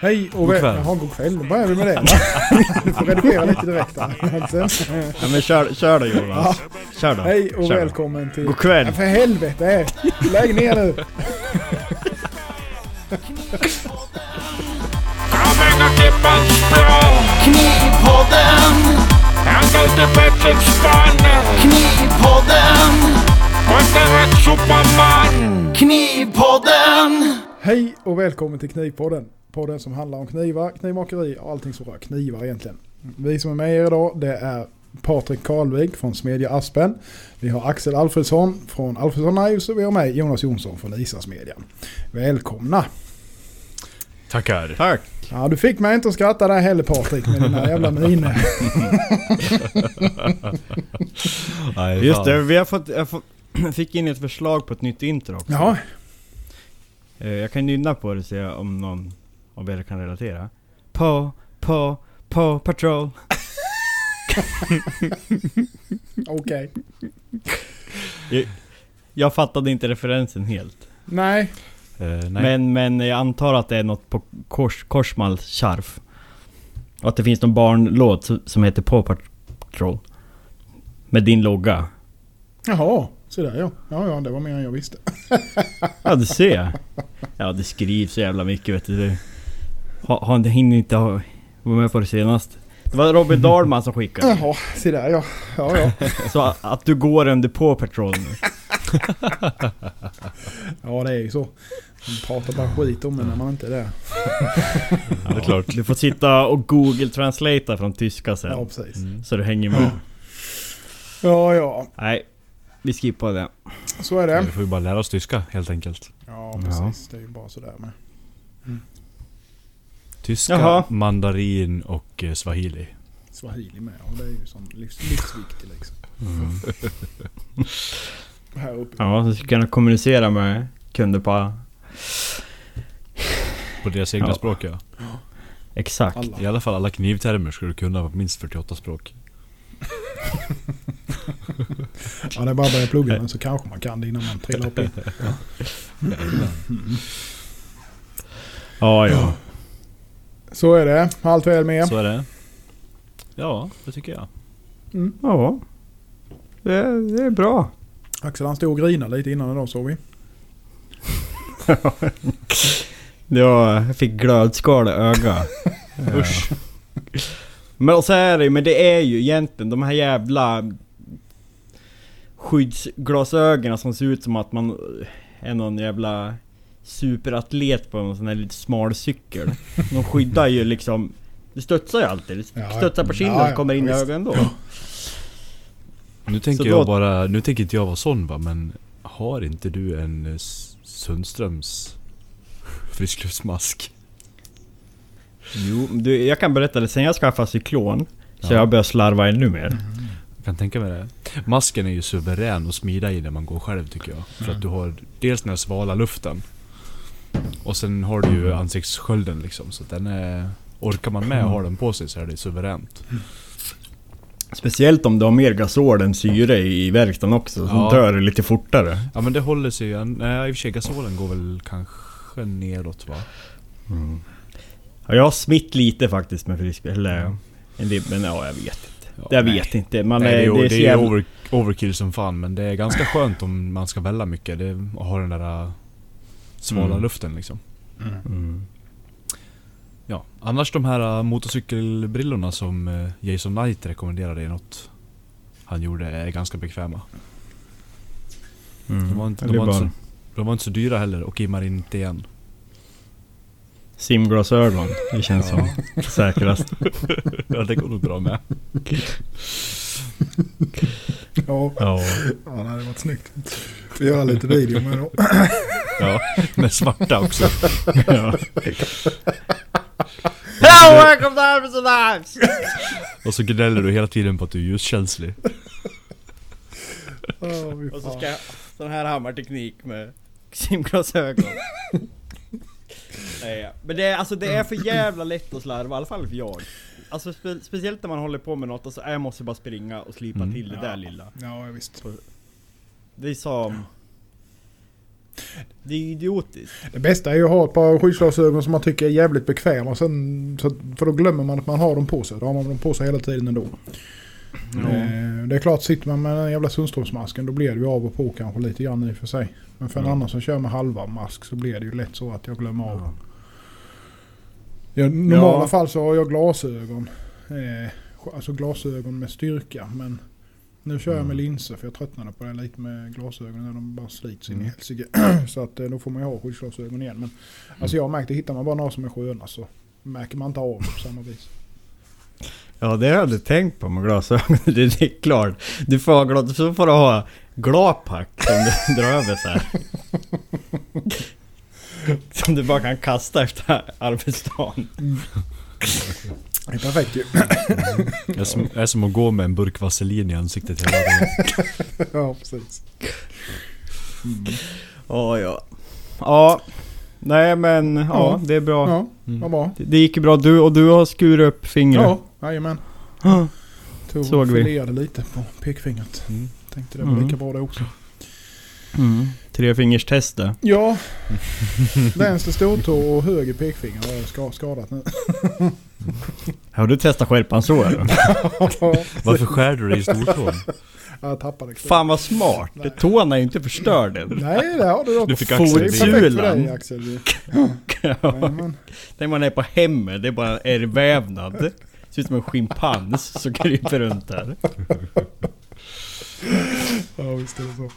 Hej och God väl... kväll. Jaha, god kväll. Då börjar vi med det va? Du får redigera lite direkt här. Alltså. Ja men kör, kör då Jonas. Kör då. Hej och Kör då. välkommen till... God kväll. Ja, för helvete! Lägg ner nu! Knivpodden, Han går till Pettersson Knivpodden, rätt superman Knivpodden. Hej och välkommen till Knivpodden. Podden som handlar om knivar, knivmakeri och allting som rör knivar egentligen. Vi som är med er idag det är Patrik Karlvik från Smedja Aspen. Vi har Axel Alfredsson från Alfredsson Knives och vi har mig Jonas Jonsson från Isasmedjan. Välkomna! Tackar. Tack. Ja, du fick mig inte att skratta där heller Patrik med dina jävla miner. Nej, Just det, vi har fått, jag fick in ett förslag på ett nytt intro också. Jaha, Eh, Jag kan nynna på det och se om någon av er kan relatera. På, på, på patrol. okej. Jag fattade inte referensen helt. Nej, Eh, nej. Men, men jag antar att det är något på kors, Korsmals charf. Och att det finns någon barnlåt som- heter På patrol. Med din logga. jaha. Så där ja. Ja, ja, det var mer än jag visste. Ja du ser. Ja det skrivs så jävla mycket vet du. Har ha, hinner inte ha, vara med på det senast. Det var Robin Dahlman som skickade. Jaha, se där ja. Ja, ja. Så att, att du går under på patrol nu. Ja, det är ju så. Man pratar bara skit om det när man inte är där. Ja, det är klart. Du får sitta och google translata från tyska sen. Ja, precis. Mm. Så du hänger med. Ja, ja. Nej, vi skippar det. Så är det. Vi får ju bara lära oss tyska helt enkelt. Ja, precis. Det är ju bara sådär med. Tyska, Jaha. mandarin och eh, swahili. Swahili med. Och det är ju sån livs, livsviktig liksom. Här uppe. Ja, så ska kunna kommunicera med kunder på... På deras egna Ja. språk ja. Exakt. Alla. I alla fall alla knivtermer ska du kunna på minst 48 språk. Ja, det är bara att börja plugga men så kanske man kan det innan man trillar upp in. Ja, ja. Så är det. Allt väl med. Så är det. Ja, det tycker jag. Ja. Det, det är bra. Axel han stod och grinade lite innan idag såg vi. Var, jag fick glödskal i ögat. Usch. Men så är det ju, men det är ju egentligen de här jävla skyddsglasögonen som ser ut som att man är någon jävla superatlet på en sån här lite smal cykel. De skyddar ju liksom... Det studsar ju alltid. Det studsar på kinden och kommer in i ögonen då. Nu tänker Så jag då- bara, nu tänker inte jag vara sån va, men har inte du en eh, Sundströms friskluftsmask? Jo, du, jag kan berätta det. Sen jag skaffade cyklon så Ja. jag börjar slarva ännu mer. Jag kan tänka mig det. Masken är ju suverän att smida i när man går själv tycker jag. För att du har dels den här svala luften. Och sen har du ju ansiktsskölden liksom. Så den är... Orkar man med att ha den på sig så är det suveränt. Speciellt om du har mer gasol än syre i verkstaden också. Så Ja. dör det lite fortare. Ja men det håller sig ju. Nej i och för sig gasolen går väl kanske neråt va? Ja, jag har smitt lite faktiskt med frisk... Eller... En del, men ja, jag vet inte. Ja, jag nej. vet inte. Man Nej, det är, det är det är jävla... over, overkill som fan men det är ganska skönt om man ska välla mycket. Det, att ha den där svala Mm. luften liksom. Mm. Ja, annars de här äh, motorcykelbrillorna som äh, Jason Knight rekommenderade i något han gjorde är ganska bekväma. Mm. De var inte, Ja, det de var så, de var inte så dyra heller och immar inte igen. simglasögon. Det känns som säkrast. ja det går nog bra med. Ja, Ja. ja det hade varit snyggt. Får göra lite video med då. Ja, med svarta också. ja. Hello, welcome to Arbets Knives! Och så gnäller du hela tiden på att du är ljuskänslig. Fy Och så ska jag... Sån här hammarteknik med simglasögon. Nej, men det är, alltså det är för jävla lätt att slarva, i alla fall för jag. Alltså spe, speciellt när man håller på med något och så, äh, jag måste bara springa och slipa Mm. till det där lilla. Ja, visst. Det är som... Det är idiotiskt. Det bästa är ju att ha ett par skyddsglasögon som man tycker är jävligt bekväma. Sen, så, för då glömmer man att man har dem på sig. Då har man dem på sig hela tiden ändå. Eh, Det är klart, sitter man med den jävla Sundströmsmasken då blir det ju av och på kanske lite grann i och för sig. Men för en annan som kör med halva mask så blir det ju lätt så att jag glömmer av. I normala Ja. fall så har jag glasögon. Eh, alltså glasögon med styrka. Men nu kör jag med Mm. linser för jag tröttnade på det lite med glasögonen när de bara slits in i Mm. helsike. så att eh, då får man ju ha skyddsglasögon igen. Men alltså jag har märkt att hittar man bara några som är sköna så märker man inte av det på samma vis. Ja det har jag aldrig tänkt på med glasögon. Det är klart. Du får, ha så får du ha glapack som du drar över så här. Som du bara kan kasta efter arbetsdagen. Det är perfekt ju. Det är som, det är som att gå med en burk vaselin i ansiktet hela dagen. ja precis. Ja ja. Ja. Nej men ja, Ja. det är bra. Ja, Mm. vad bra. Det, det gick ju bra. Du och du har skurit upp fingret. Ja, jajamän. Ja. Tog Såg vi. filerade lite på pekfingret. Mm. Tänkte det var Mm. lika bra det också. Mm. Trefingers-tester. Ja, vänster stortå och höger pekfinger har jag ska- skadat nu. Har du testat skärpan så eller? Varför skär du dig i stortån? jag tappade det. Fan vad smart! Det tårna är ju inte förstörd än. Nej, det har du dock. Du fick Fotsulan. När man är på hemmet, det är bara en ärrvävnad. Ser ut som en schimpans som kryper runt där. Ja, visst är det så.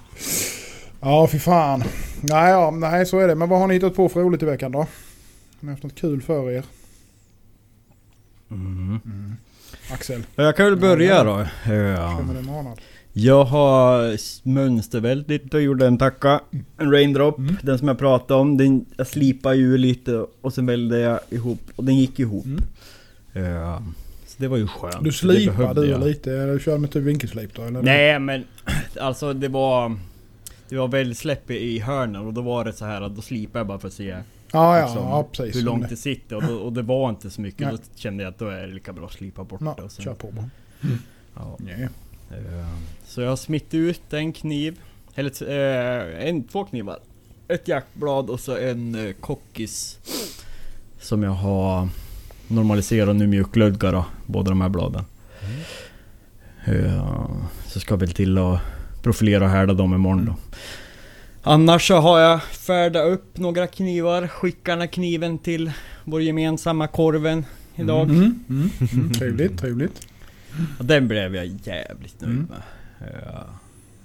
Ja, fy fan. Nej, ja, nej, så är det. Men vad har ni hittat på för roligt i veckan då? Har ni haft något kul för er? Mm. Axel, Jag kan väl börja då. Ja. med en månad. Jag har mönstervält lite och gjorde en tacka. En raindrop, Mm. den som jag pratade om. Den, jag slipade ju lite och sen välde jag ihop och den gick ihop. Mm. Ja. Så det var ju skönt. Du slipade du jag. lite? Eller du körde med typ vinkelslip då? Eller? Nej men alltså det var... Det var väl släpp i hörnen och då var det så här att då slipade jag bara för att se Ja, ja, liksom, ja precis. hur långt det sitter och, då, och det var inte så mycket. Nej. Då kände jag att då är det lika bra att slipa bort Ja, det. Kör på bara. ja. Ja. Eh, Så jag har smitt ut en kniv, eller eh, en, två knivar. Ett jaktblad och så en eh, kockis. Som jag har normaliserat nu mjuklödga då, båda de här bladen. Eh, Så ska väl till att profilera och härda dem imorgon då. Annars så har jag färdat upp några knivar, skickar den här kniven till vår gemensamma korven idag. Mm, mm, mm. Trevligt, trevligt. Och den blev jag jävligt nöjd Mm. med. Ja,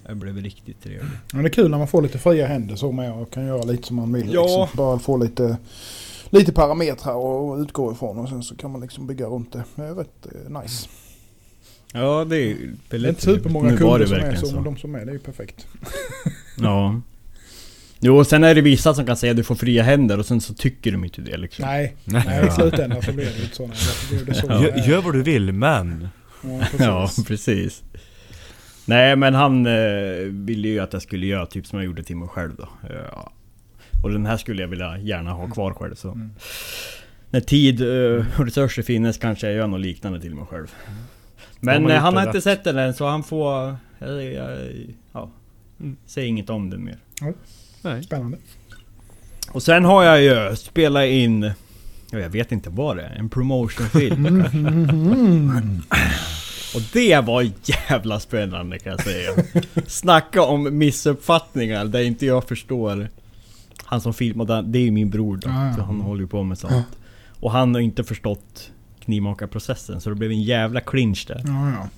jag blev riktigt trevlig. Men det är kul när man får lite fria händer så med och kan göra lite som man vill. Ja. Liksom. Bara få lite, lite parametrar att utgå ifrån och sen så kan man liksom bygga runt det. Det är rätt eh, nice. Ja det är ju Det är inte supermånga Nu var kunder det som är verkligen så, så. men de som är det är ju perfekt. Ja. Jo, sen är det vissa som kan säga att du får fria händer och sen så tycker de inte det liksom. Nej, nej i slutändan så blir det inte så. Det så. Gör, gör vad du vill men... Ja, precis. Ja, precis. Nej men han eh, ville ju att jag skulle göra typ som jag gjorde till mig själv då. Ja. Och den här skulle jag vilja gärna ha kvar själv så. Mm. När tid eh, och resurser finns kanske jag gör något liknande till mig själv. Har Men eh, han har inte rätt? sett den än så han får... eh, eh, ja. Mm. Säg inget om den mer. Nej. Spännande. Och sen har jag ju spelat in... ja, Jag vet inte vad det är, en promotionfilm kanske. Mm. Och det var jävla spännande kan jag säga. Snacka om missuppfattningar där inte jag förstår. Han som filmade, det är ju min bror då. Ja, ja. Så han håller ju på med sånt. Och han har inte förstått knivmakarprocessen så det blev en jävla clinch där. Ja, ja.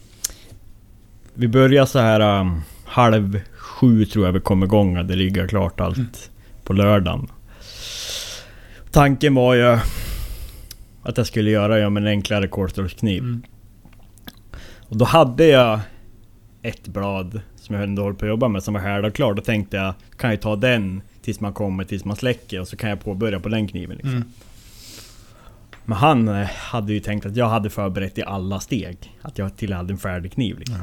Vi börjar så här um, halv sju tror jag vi kom igång och det ligger klart allt Mm. på lördagen. Tanken var ju att jag skulle göra ja, med en enklare kortstrålskniv. Mm. Och då hade jag ett blad som jag ändå håller på att jobba med som var härdat klart. Då tänkte jag, kan jag ta den tills man kommer, tills man släcker och så kan jag påbörja på den kniven liksom. Mm. Men han eh, hade ju tänkt att jag hade förberett i alla steg. Att jag till hade en färdig kniv liksom.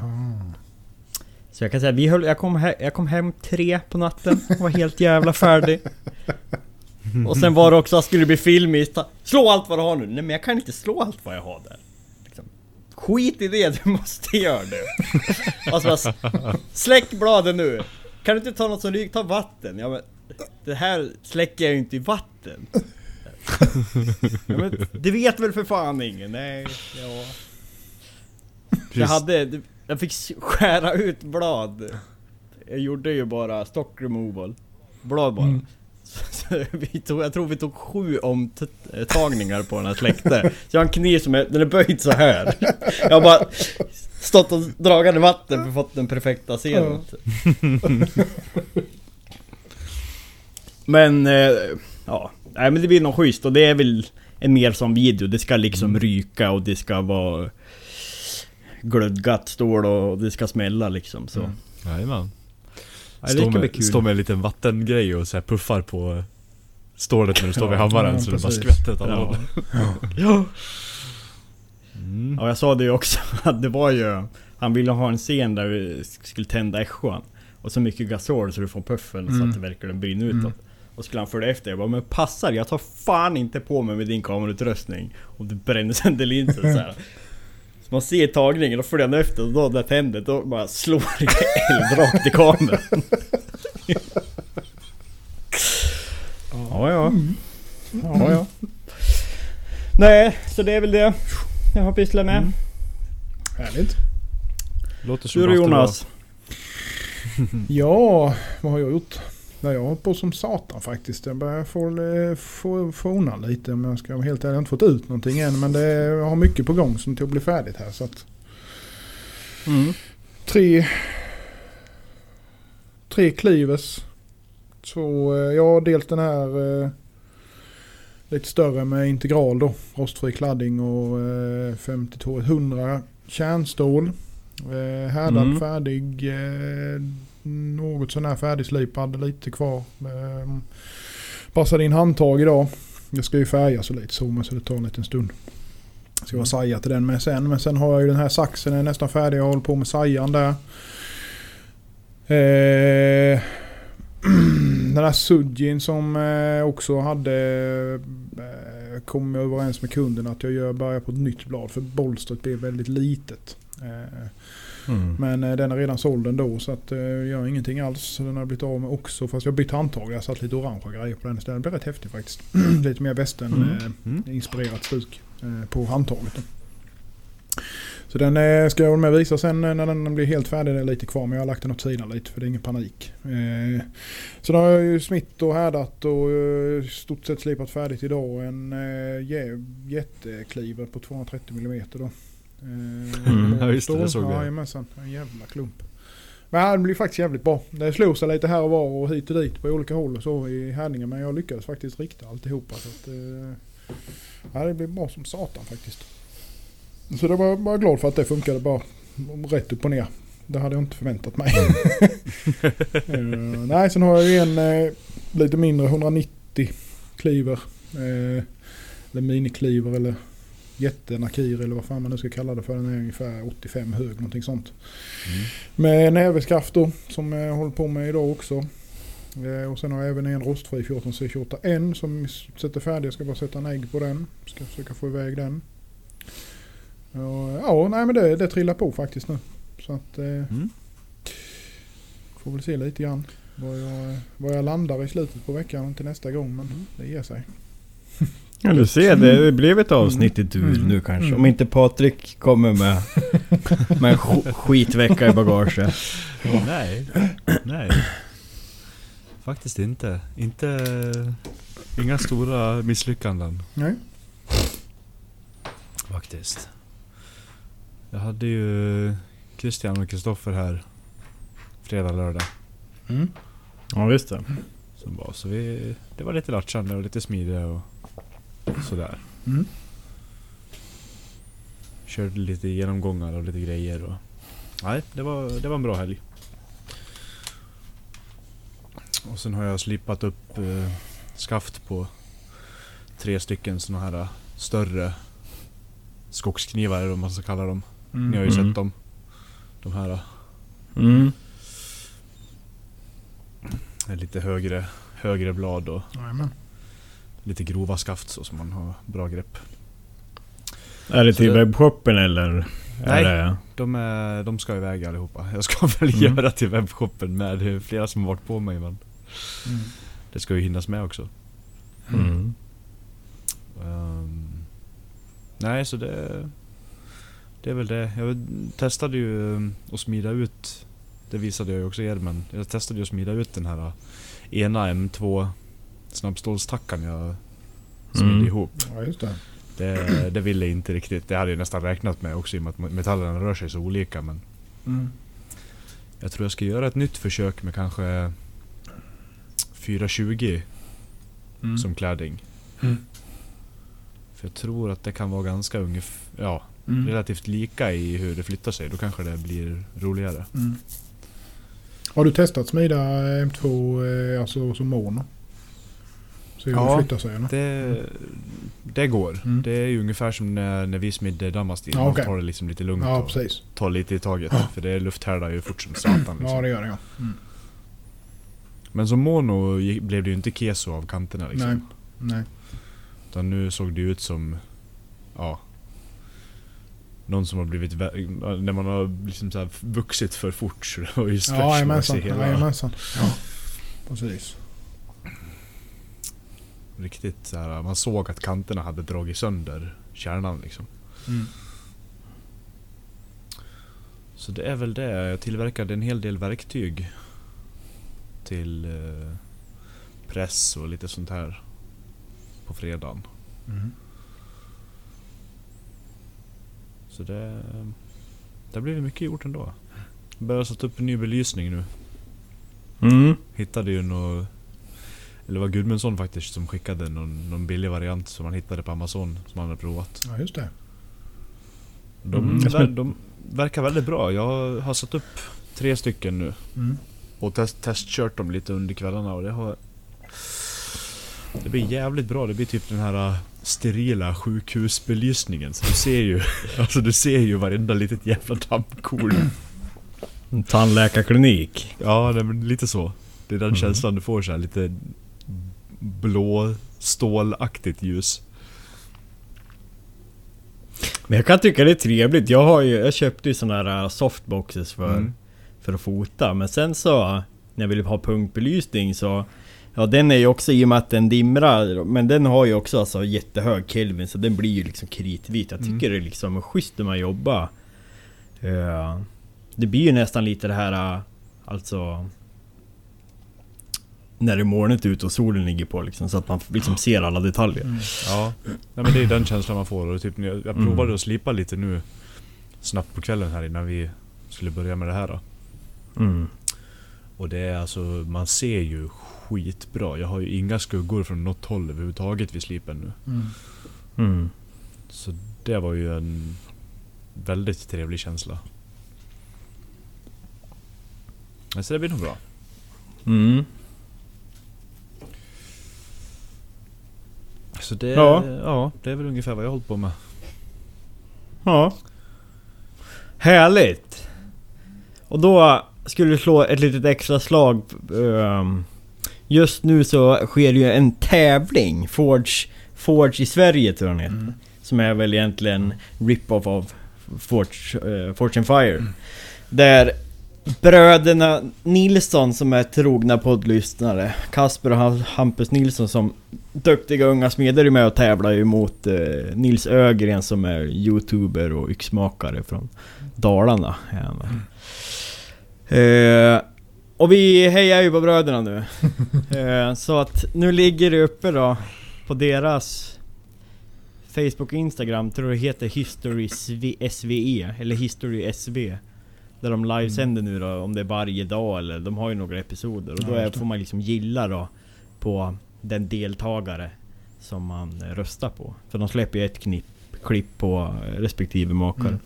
Så jag kan säga, vi höll, jag, kom he, jag kom hem tre på natten och var helt jävla färdig. Och sen var det också, skulle det bli filmiskt. Slå allt vad du har nu. Nej men jag kan inte slå allt vad jag har där. Liksom. Skit i det, du måste göra det. Och så bara, s- släck bladen nu. Kan du inte ta något som ryker? Ta vatten. Ja, men, Det här släcker jag ju inte i vatten. Ja, men, det vet väl för fan ingen? Nej, ja. Jag Precis. hade... Jag fick skära ut blad. Jag gjorde ju bara stock removal. Blad bara. Mm. Så vi tog, jag tror vi tog sju omtagningar på den här släkte. Så jag har en kniv som är, den är böjd så här. Jag har bara stått och dragit i vatten för att få den perfekta scenen. Men, eh, ja. Nej men det blir nog schysst och det är väl en mer som video. Det ska liksom ryka och det ska vara glödgat stål och det ska smälla liksom så. Mm. Jajamän. Bli med, står med en liten vattengrej och så här puffar på stålet när du står vid hammaren Ja, så det bara skvätter alla Ja. Ja. Mm. Ja jag sa det ju också att det var ju Han ville ha en scen där vi skulle tända ässjan Och så mycket gasol så du får puffen så Mm. att det verkligen brinner utåt Mm. Och skulle han följa efter jag bara men passar jag tar fan inte på mig med din kamerautrustning Och du bränner sönder linsen så här. Så man ser tagningen och följer han efter och då när det tänder då bara slår det eld rakt i kameran Ja ja Ja ja Nej, så det är väl det jag har pysslat med. Härligt. Låter som Du Jonas? Ja, vad har jag gjort? Nej, jag har på som satan faktiskt. Jag börjar få, eh, få, få undan lite om jag ska vara helt ärlig. Jag har inte fått ut någonting än men det, jag har mycket på gång som till att bli färdigt här. Så att Mm. tre, tre cleavers. Så eh, ja, dels den här eh, lite större med integral då. Rostfri kladding och eh, 5200 kärnstål. Eh, härdad, Mm. färdig. Eh, något sånär färdigslipad, lite kvar. Eh, passade in handtag idag. Jag ska ju färga så lite så men så det tar en liten stund. Ska vara saja till den med sen. Men sen har jag ju den här saxen är nästan färdig. Jag håller på med sajan där. Eh, den här Sudjin som eh, också hade eh, kom jag överens med kunden att jag gör börjar på ett nytt blad för bolstret blev väldigt litet. Ehm, Mm. men eh, den är redan såld ändå så att eh, jag gör ingenting alls. Så den har blivit av med också fast jag har bytt handtag. Jag har satt lite orangea grejer på den istället. Det blir rätt häftigt faktiskt. lite mer västern Mm. eh, Mm. stuk eh, på handtaget. Då. Så den eh, ska jag med visa sen eh, när den blir helt färdig. Det är lite kvar men jag har lagt den åt sidan lite för det är ingen panik. Eh, så då har jag ju smitt och härdat och eh, stort sett slipat färdigt idag. En eh, jä- jättekliver på 230 mm då. Eh, Mm, ja, just det, det såg jag. Jajamensan, en jävla klump. Men den blir faktiskt jävligt bra. Det slog sig lite här och var och hit och dit på olika håll och så i härdningen. Men jag lyckades faktiskt rikta alltihopa. Så att, eh, ja, det blev bra som satan faktiskt. Så det var bara glad för att det funkade bara rätt upp och ner. Det hade jag inte förväntat mig. Eh, nej, sen har jag ju en eh, lite mindre 190 kliver. Eh, eller minikliver eller jättenakir eller vad fan man nu ska kalla det för. Den är ungefär 85 hög, någonting sånt. Mm. Med näverskaft då, som jag håller på med idag också. Eh, och sen har jag även en rostfri 14C28N som sätter färdig. Jag ska bara sätta en ägg på den. Ska försöka få iväg den. Och, ja, nej men det, det trillar på faktiskt nu. Så att... Eh, Mm. Får väl se lite grann vad jag, vad jag landar i slutet på veckan till nästa gång. Men det ger sig. Ja du ser, det blev ett avsnitt i dur Mm. nu kanske. Mm. Om inte Patrik kommer med, med en sk- skitvecka i bagaget. Nej, nej. Faktiskt inte. Inte... Inga stora misslyckanden. Nej. Faktiskt. Jag hade ju Christian och Kristoffer här fredag, lördag. Mm. Ja visst det. Som var, så vi, det var lite latchande och lite smidiga och sådär. Mm. Körde lite genomgångar och lite grejer och... Nej, det var, det var en bra helg. Och sen har jag slipat upp eh, skaft på tre stycken såna här eh, större skogsknivar eller vad man ska kalla dem. Ni har ju Mm. sett dem. De här eh, Mm. lite högre, högre blad och Jajamän. Lite grova skaft så som man har bra grepp. Är det Så till det- webbshoppen eller? Nej. Är det... De, är, de ska iväg allihopa. Jag ska väl Mm. göra till webbshoppen med. Det är flera som har varit på mig men... Mm. det ska ju hinnas med också. Mm. Ehm, nej, så det... Det är väl det. Jag testade ju um, att smida ut... Det visade jag ju också er, men jag testade ju att smida ut den här uh, ena M2 snabbstålstackan jag smidde Mm. ihop. Ja, just det. Det, det ville jag inte riktigt. Det hade jag nästan räknat med också i och med att metallerna rör sig så olika. Men Mm. jag tror jag ska göra ett nytt försök med kanske 420 Mm. som kladding. Mm. För jag tror att det kan vara ganska ungefär, ja, Mm. relativt lika i hur det flyttar sig. Då kanske det blir roligare. Mm. Har du testat smida M2 eh, alltså som mono? Hur Ja, flyttar sig eller? Det, det går. Mm. Det är ju ungefär som när, när vi smidde Damastin. Ja, Man okej. tar det liksom lite lugnt Ja, och tar lite i taget. Ja. För det lufthärdar ju fort som satan. Liksom. Ja, det gör det ja. Mm. Men som mono blev det ju inte keso av kanterna liksom. Nej. Nej. Utan nu såg det ut som... Ja. Någon som har blivit... När man har liksom så här vuxit för fort så det var ju Ja, stretchmarks jajamensan. i hela... Jajamensan. Ja. Precis. Riktigt så här, Man såg att kanterna hade dragit sönder kärnan liksom. Mm. Så det är väl det. Jag tillverkade en hel del verktyg. Till eh, press och lite sånt här. På fredagen. Mm. Så det... Det har blivit mycket gjort ändå. Börjat sätta upp en ny belysning nu. Mm. Hittade ju nå Eller det var Gudmundsson faktiskt som skickade någon, någon billig variant som han hittade på Amazon som han hade provat. Ja, just det. De, Mm. ver, de verkar väldigt bra. Jag har satt upp tre stycken nu. Mm. Och test, testkört dem lite under kvällarna och det har... Det blir jävligt bra. Det blir typ den här äh, sterila sjukhusbelysningen. Så du ser ju... Alltså du ser ju varenda litet jävla dammkorn. En tandläkarklinik. Ja, det är lite så. Det är den Mm. känslan du får så här lite blå stålaktigt ljus. Men jag kan tycka det är trevligt. Jag har ju, jag köpte ju såna här äh, softboxes för, Mm. för att fota. Men sen så, när jag ville ha punktbelysning så... Ja den är ju också, i och med att den dimrar, men den har ju också alltså jättehög Kelvin så den blir ju liksom kritvit. Jag tycker det är liksom schysst när man jobbar. Eh, det blir ju nästan lite det här, äh, alltså... När det är molnigt ute och solen ligger på liksom, så att man liksom ser alla detaljer. Ja, Nej, men det är den känslan man får. Och typ, jag, Mm. provade att slipa lite nu snabbt på kvällen här innan vi skulle börja med det här. Då. Mm. Och det är alltså, man ser ju skitbra. Jag har ju inga skuggor från något håll överhuvudtaget vid slipen nu. Mm. Mm. Så det var ju en väldigt trevlig känsla. Så det blir nog bra. Mm. Så det, Ja. ja. det är väl ungefär vad jag har hållit på med. Ja. Härligt! Och då skulle vi slå ett litet extra slag. ehm, Just nu så sker ju en tävling. Forge, Forge i Sverige tror jag den heter. Mm. Som är väl egentligen rip-off av Forge, uh, Forge and Fire. Där bröderna Nilsson som är trogna poddlyssnare. Kasper och Ham- Hampus Nilsson som duktiga unga smeder är med och tävlar ju mot eh, Nils Ögren som är youtuber och yxmakare från Dalarna. väl. Eh, och vi hejar ju på bröderna nu. eh, så att nu ligger det uppe då på deras Facebook och Instagram, tror jag det heter History SV- SVE, eller History SV. Där de livesänder nu då, om det är varje dag eller de har ju några episoder. Och då är, får man liksom gilla då på den deltagare som man röstar på. För de släpper ju ett knipp, klipp på respektive makare. Mm.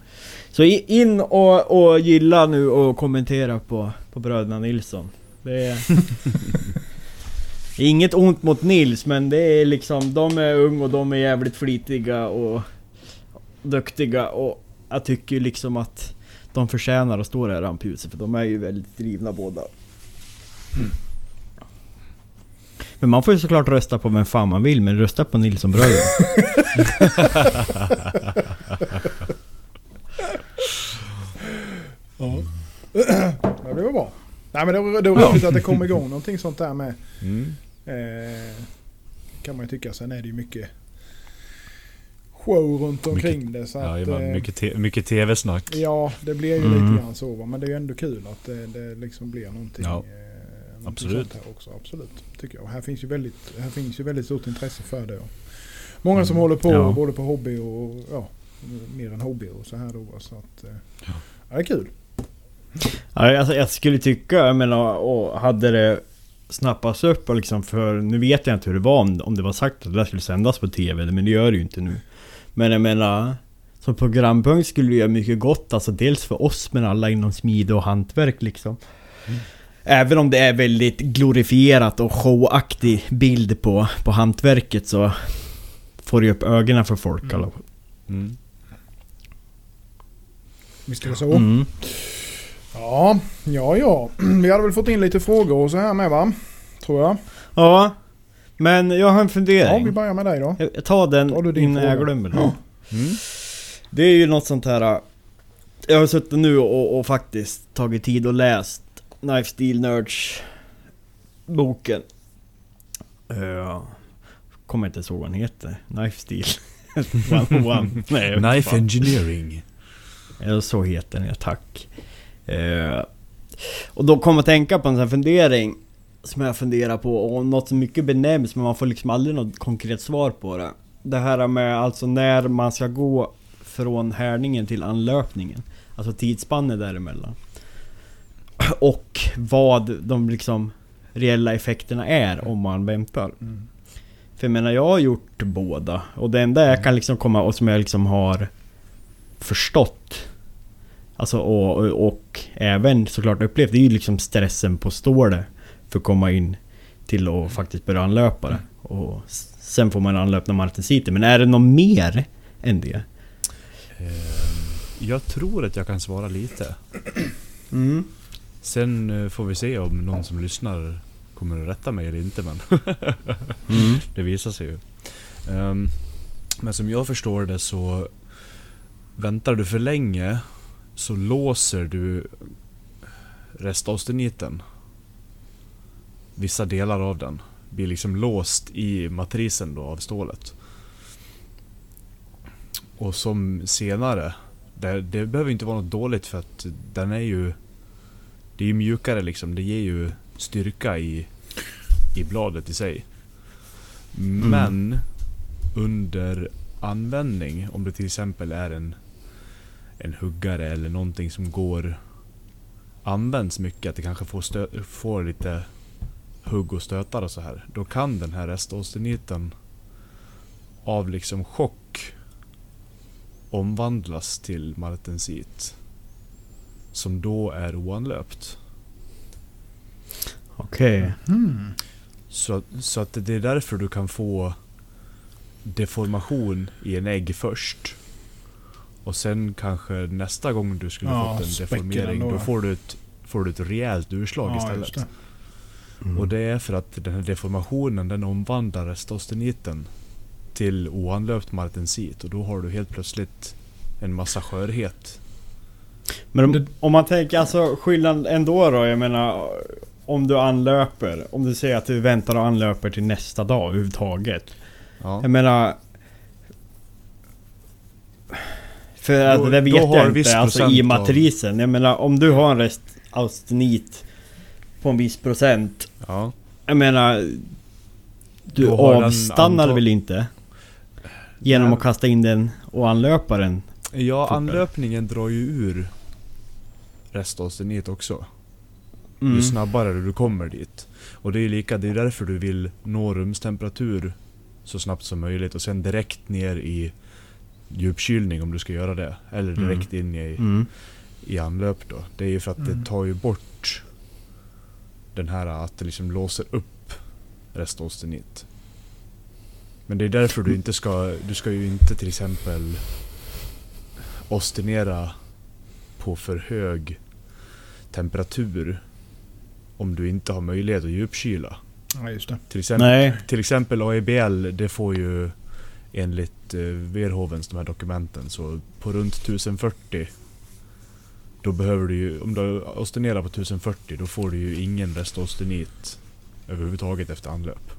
Så in och, och gilla nu och kommentera på, på bröderna Nilsson. Det är... Inget ont mot Nils men det är liksom, de är ung och de är jävligt flitiga och duktiga och jag tycker liksom att de förtjänar att stå där i rampljuset för de är ju väldigt drivna båda. Men man får ju såklart rösta på vem fan man vill men rösta på Nilsson-bröderna. Ja. ja, det var bra. Nej men det var, det var roligt att det kom igång någonting sånt där med. Mm. Eh, kan man ju tycka. Sen är det ju mycket show runt omkring det. Så Ja, att, eh, mycket, te- mycket tv-snack. Ja, det blir ju Mm. lite grann så. va. Men det är ju ändå kul att det, det liksom blir någonting. Ja, eh, någonting absolut. Här också, absolut. Tycker jag. Och här finns ju väldigt, här finns ju väldigt stort intresse för det. Många som Mm. håller på Ja. både på hobby och ja, mer än hobby och så här då. Så att, eh, Ja. ja, det är kul. Ja, alltså, jag skulle tycka, jag menar, och hade det snappats upp och liksom för nu vet jag inte hur det var om, om det var sagt att det där skulle sändas på TV, men det gör det ju inte nu. Men jag menar, som programpunkt skulle det göra mycket gott, alltså dels för oss men alla inom smide och hantverk liksom. Även om det är väldigt glorifierat och showaktig bild på, på hantverket så får det upp ögonen för folk alla fall. Mm. Visst är det så? Mm. Ja, ja, ja. Vi hade väl fått in lite frågor och så här med va? Tror jag. Ja, men jag har en Ja, fundering. vi börjar med dig då. Jag jag tar den Tar du innan jag fråga? glömmer den. Ja. Mm. Det är ju något sånt här... äh, Jag har suttit nu och, och faktiskt tagit tid och läst Knife Steel Nerds boken. Uh, kommer inte ihåg vad den heter. Knife Steel. 101. Nej, jag Knife fan. Engineering. Ja, så heter den ja, tack. Eh, och då kom jag att tänka på en sån här fundering som jag funderar på och något som mycket benämns men man får liksom aldrig något konkret svar på det. Det här med alltså när man ska gå från härningen till anlöpningen. Alltså tidsspannet däremellan. Och vad de liksom reella effekterna är om man väntar. Mm. För jag menar, jag har gjort båda. Och det enda jag kan liksom komma och som jag liksom har förstått Alltså och, och, och även såklart upplevt, det är ju liksom stressen på stålet För att komma in till att faktiskt börja anlöpa det. Och sen får man anlöpna martensiter. Men är det något mer än det? Ehm, Jag tror att jag kan svara lite. Mm. Sen eh, får vi se om någon som lyssnar kommer att rätta mig eller inte men Mm. det visar sig ju. Ehm, men som jag förstår det så väntar du för länge så låser du restausteniten. Vissa delar av den blir liksom låst i matrisen då av stålet. Och som senare, det, det behöver inte vara något dåligt för att den är ju Det är ju mjukare liksom, det ger ju styrka i, i bladet i sig. Men under användning, om det till exempel är en, en huggare eller någonting som går används mycket, att det kanske får, stö, får lite hugg och stötar och så här. Då kan den här restausteniten av liksom chock omvandlas till martensit. Som då är oanlöpt. Okej. Mm. Så, så att det är därför du kan få deformation i en ägg först. Och sen kanske nästa gång du skulle Ja, fått en deformering, då får du ett, får du ett rejält urslag Ja, istället. Mm. Och det är för att den här deformationen den omvandlar restosteniten till oanlöpt martensit och då har du helt plötsligt en massa skörhet. Men om, om man tänker alltså skillnaden ändå då, jag menar om du anlöper, om du säger att du väntar och anlöper till nästa dag överhuvudtaget. Ja. Jag menar... För att Då- det vet jag viss inte, alltså i av- matrisen. Jag menar om du har en rest austenit på en viss procent. Ja. Jag menar... Du avstannar väl inte? Genom Nej. att kasta in den och anlöpa den? Ja, Fortare. anlöpningen drar ju ur restaustenit också. Mm. Ju snabbare du kommer dit. Och det är lika, det är därför du vill nå rumstemperatur så snabbt som möjligt och sen direkt ner i djupkylning om du ska göra det. Eller Mm. direkt in i, Mm. i anlöp då. Det är ju för att Mm. det tar ju bort den här att det liksom låser upp restaustenit. Men det är därför du inte ska, du ska ju inte till exempel ostinera på för hög temperatur om du inte har möjlighet att djupkyla. Ja, just det. Till exempel, Nej. till exempel AEBL, det får ju enligt eh, Verhovens, de här dokumenten, så på runt 1040 då behöver du ju, om du ostenerar på 1040 då får du ju ingen restaustenit överhuvudtaget efter anlöp.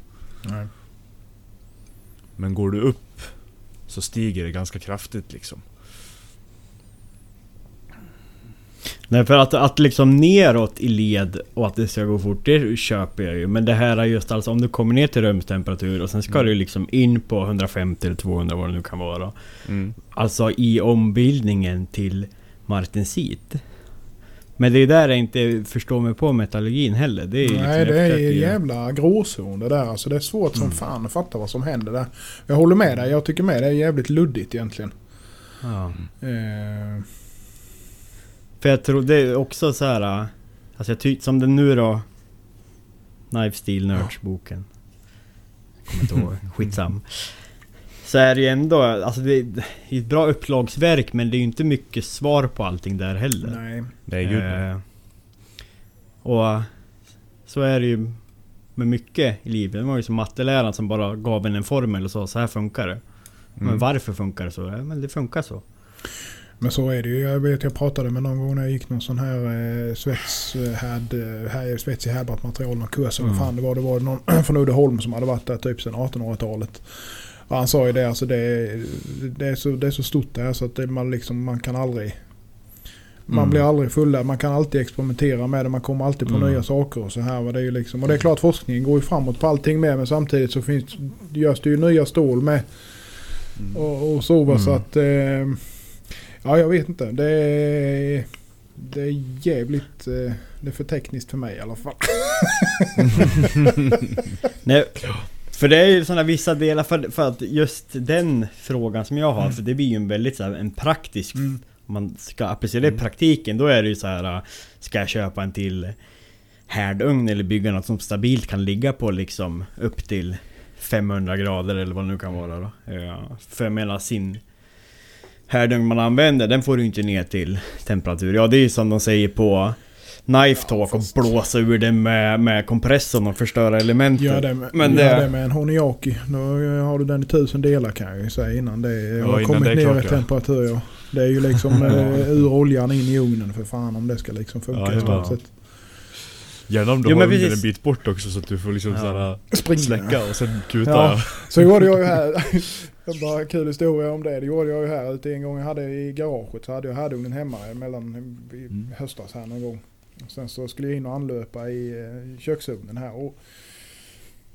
Nej. Men går du upp så stiger det ganska kraftigt liksom. Nej för att, att liksom neråt i led och att det ska gå fort, det köper jag ju. Men det här är just alltså om du kommer ner till rumstemperatur och sen ska Mm. du liksom in på 150 eller 200 vad det nu kan vara. Mm. Alltså i ombildningen till martensit. Men det är där jag inte förstår mig på metallurgin heller. Det är Nej, liksom det är en jävla gråzon det där. Alltså det är svårt som Mm. fan att fatta vad som händer där. Jag håller med dig. Jag tycker med det är jävligt luddigt egentligen. Ja. Eh, För jag tror det är också så här. äh, Alltså jag tycker som den nu då. Knife Steel Nerds boken. Jag kommer inte ihåg. Skitsam. Så är det ju ändå, alltså det är ett bra upplagsverk men det är ju inte mycket svar på allting där heller. nej. Nej gud. Eh, Och så är det ju med mycket i livet. Det var ju som matteläraren som bara gav en en formel och sa så här funkar det. Men Mm. varför funkar det så? Ja, men det funkar så. Men så är det ju. Jag vet jag pratade med någon gång när jag gick någon sån här eh, svets, eh, härd, eh, här, svets i material. Någon kurs eller Mm. fan det var. Det var någon från Uddeholm som hade varit där typ sedan 1800-talet. Och han sa ju det, alltså det, är- det, är, så, det är så stort där så att det, man, liksom, man kan aldrig... Man Mm. blir aldrig fulla. Man kan alltid experimentera med det. Man kommer alltid på Mm. nya saker och så här. va. Det är ju liksom, och det är klart forskningen går ju framåt på allting med. Men samtidigt så finns, görs det ju nya stål med. Mm. Och, och så Mm. så att... Eh, ja, jag vet inte. Det är, det är jävligt... Eh, det är för tekniskt för mig i alla fall. Nej, för det är ju sådana vissa delar för, för att just den frågan som jag har, för det blir ju en väldigt så här, en praktisk Mm. Om man ska applicera det i praktiken, då är det ju så här äh, Ska jag köpa en till härdugn eller bygga något som stabilt kan ligga på liksom upp till 500 grader eller vad det nu kan vara då. Ja, för jag menar sin härdugn man använder, den får du inte ner till temperatur. Ja det är ju som de säger på Knife Talk och blåsa ur den med, med kompressorn och förstöra elementen. Gör det med, Men gör det- det med en Honiaki. Då har du den i tusen delar kan jag ju säga innan det Ja, har innan kommit det är ner klart, i temperatur. Ja. Det är ju liksom eh, ur oljan in i ugnen för fan om det ska liksom funka Ja, stort ja. sett. Gärna om du Jo, har ugnen precis. en bit bort också så att du får liksom Ja. såhär Springa. släcka och sen kuta. Ja. Så gjorde jag ju här. Det en kul historia om det. Det gjorde jag ju här ute en gång. Jag hade i garaget så hade jag härdugnen hemma mellan i Mm. höstas här någon gång. Sen så skulle jag in och anlöpa i eh, köksugnen här och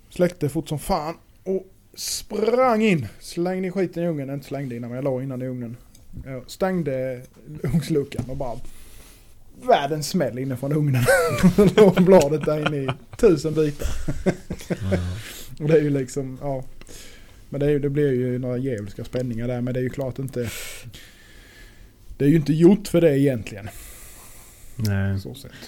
släckte fort som fan. Och sprang in. Slängde skiten i ugnen. Inte slängde innan men jag la innan i ugnen. Jag stängde ugnsluckan och bara världens smäll från ugnen. Låg bladet där inne i tusen bitar. Och det är ju liksom, ja. Men det, är det blir ju några djävulska spänningar där. Men det är ju klart inte... Det är ju inte gjort för det egentligen. Nej.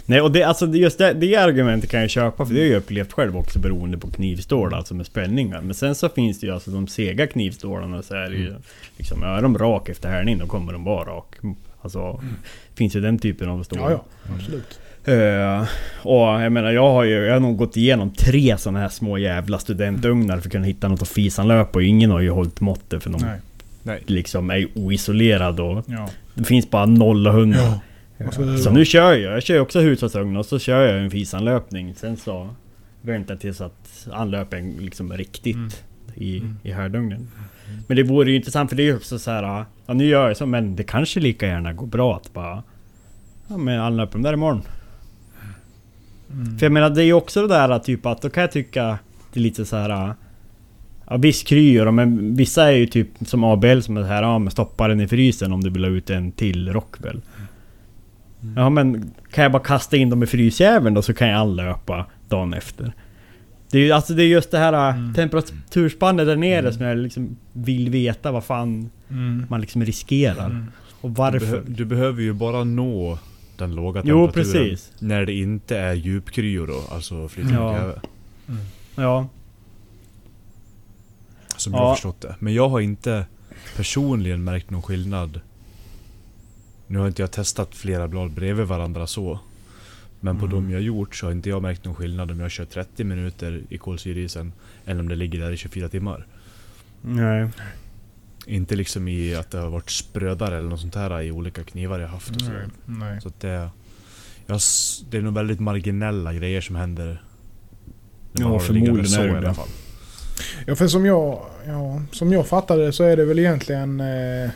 Nej och det, alltså just det, det argumentet kan jag köpa för det har jag upplevt själv också beroende på knivstål alltså med spänningar. Men sen så finns det ju alltså de sega knivstålarna så är det ju liksom, är de rak efter härning då kommer de vara rak. Alltså, finns ju den typen av stål. Ja, ja. Absolut. Eh, och jag menar jag har ju, jag har nog gått igenom tre sådana här små jävla studentugnar för att kunna hitta något att fisanlöpa och ingen har ju hållit måttet för de Nej. Nej. liksom är oisolerad och Ja. det finns bara 0 och 100. Ja. Så- Så nu kör jag, jag kör också hushållsugn och så kör jag en fisanlöpning. Sen så väntar jag tills att anlöpen liksom är riktigt Mm. i, Mm. i härdugnen. Men det vore ju intressant för det är ju också så här. Ja nu gör jag så men det kanske lika gärna går bra att bara... Ja men anlöper dem där imorgon. Mm. För jag menar det är ju också det där typ att då kan jag tycka det är lite så här. Ja visst kryr men vissa är ju typ som ABL som är så här, ja men stoppa den i frysen om du vill ha ut en till Rockwell. Ja men kan jag bara kasta in dem i frysjäveln då så kan jag anlöpa dagen efter. Det är ju alltså det är just det här Mm. temperaturspannet där nere som jag liksom vill veta vad fan Mm. man liksom riskerar. Mm. Och Du, varför. behö- du behöver ju bara nå den låga Jo, temperaturen. precis. När det inte är djupkryo då, alltså flytande Ja. kväve. Ja. Som jag Ja. har förstått det. Men jag har inte personligen märkt någon skillnad. Nu har inte jag testat flera blad bredvid varandra så. Men på Mm. de jag gjort så har inte jag märkt någon skillnad om jag kör 30 minuter i kolsyreisen. Eller om det ligger där i 24 timmar. Nej. Inte liksom i att det har varit sprödare eller något sånt här i olika knivar jag haft och så. Nej. Nej. Så det... Jag, det är nog väldigt marginella grejer som händer. Ja, förmodligen så är det i alla fall. Ja, för som jag, ja, som jag fattade så är det väl egentligen eh,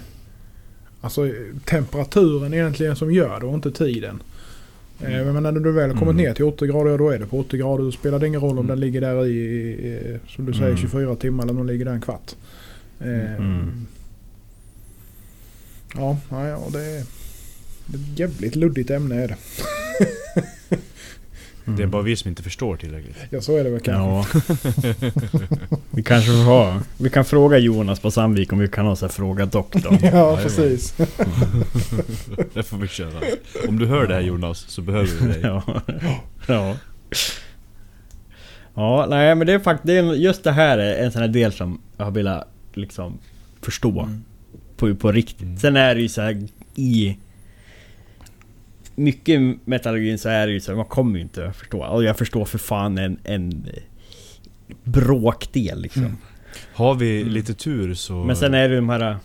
alltså temperaturen egentligen som gör det och inte tiden. Eh, men när du väl har kommit Mm. ner till 80 grader, då är det på 80 grader. Då spelar det ingen roll om Mm. den ligger där i, som du säger, Mm. 24 timmar eller om den ligger där en kvart. Eh, Mm. Ja, ja, ja, det är det är ett jävligt luddigt ämne är det. Det är bara vi som inte förstår tillräckligt. Ja, så är det väl kanske. Ja. vi kanske får ha... Vi kan fråga Jonas på Sandvik om vi kan ha så här fråga doktorn. Ja, Jajamän. precis. Det får vi köra. Om du hör det här Jonas, så behöver vi dig. Ja. ja. Ja, nej men det är faktiskt... Just det här är en sån här del som jag har velat liksom förstå. Mm. På, på riktigt. Mm. Sen är det ju så här i... Mycket metallurgin så är det ju så här, man kommer ju inte att förstå. Och jag förstår för fan en, en bråkdel liksom. Mm. Har vi lite tur så... Men sen är det de här...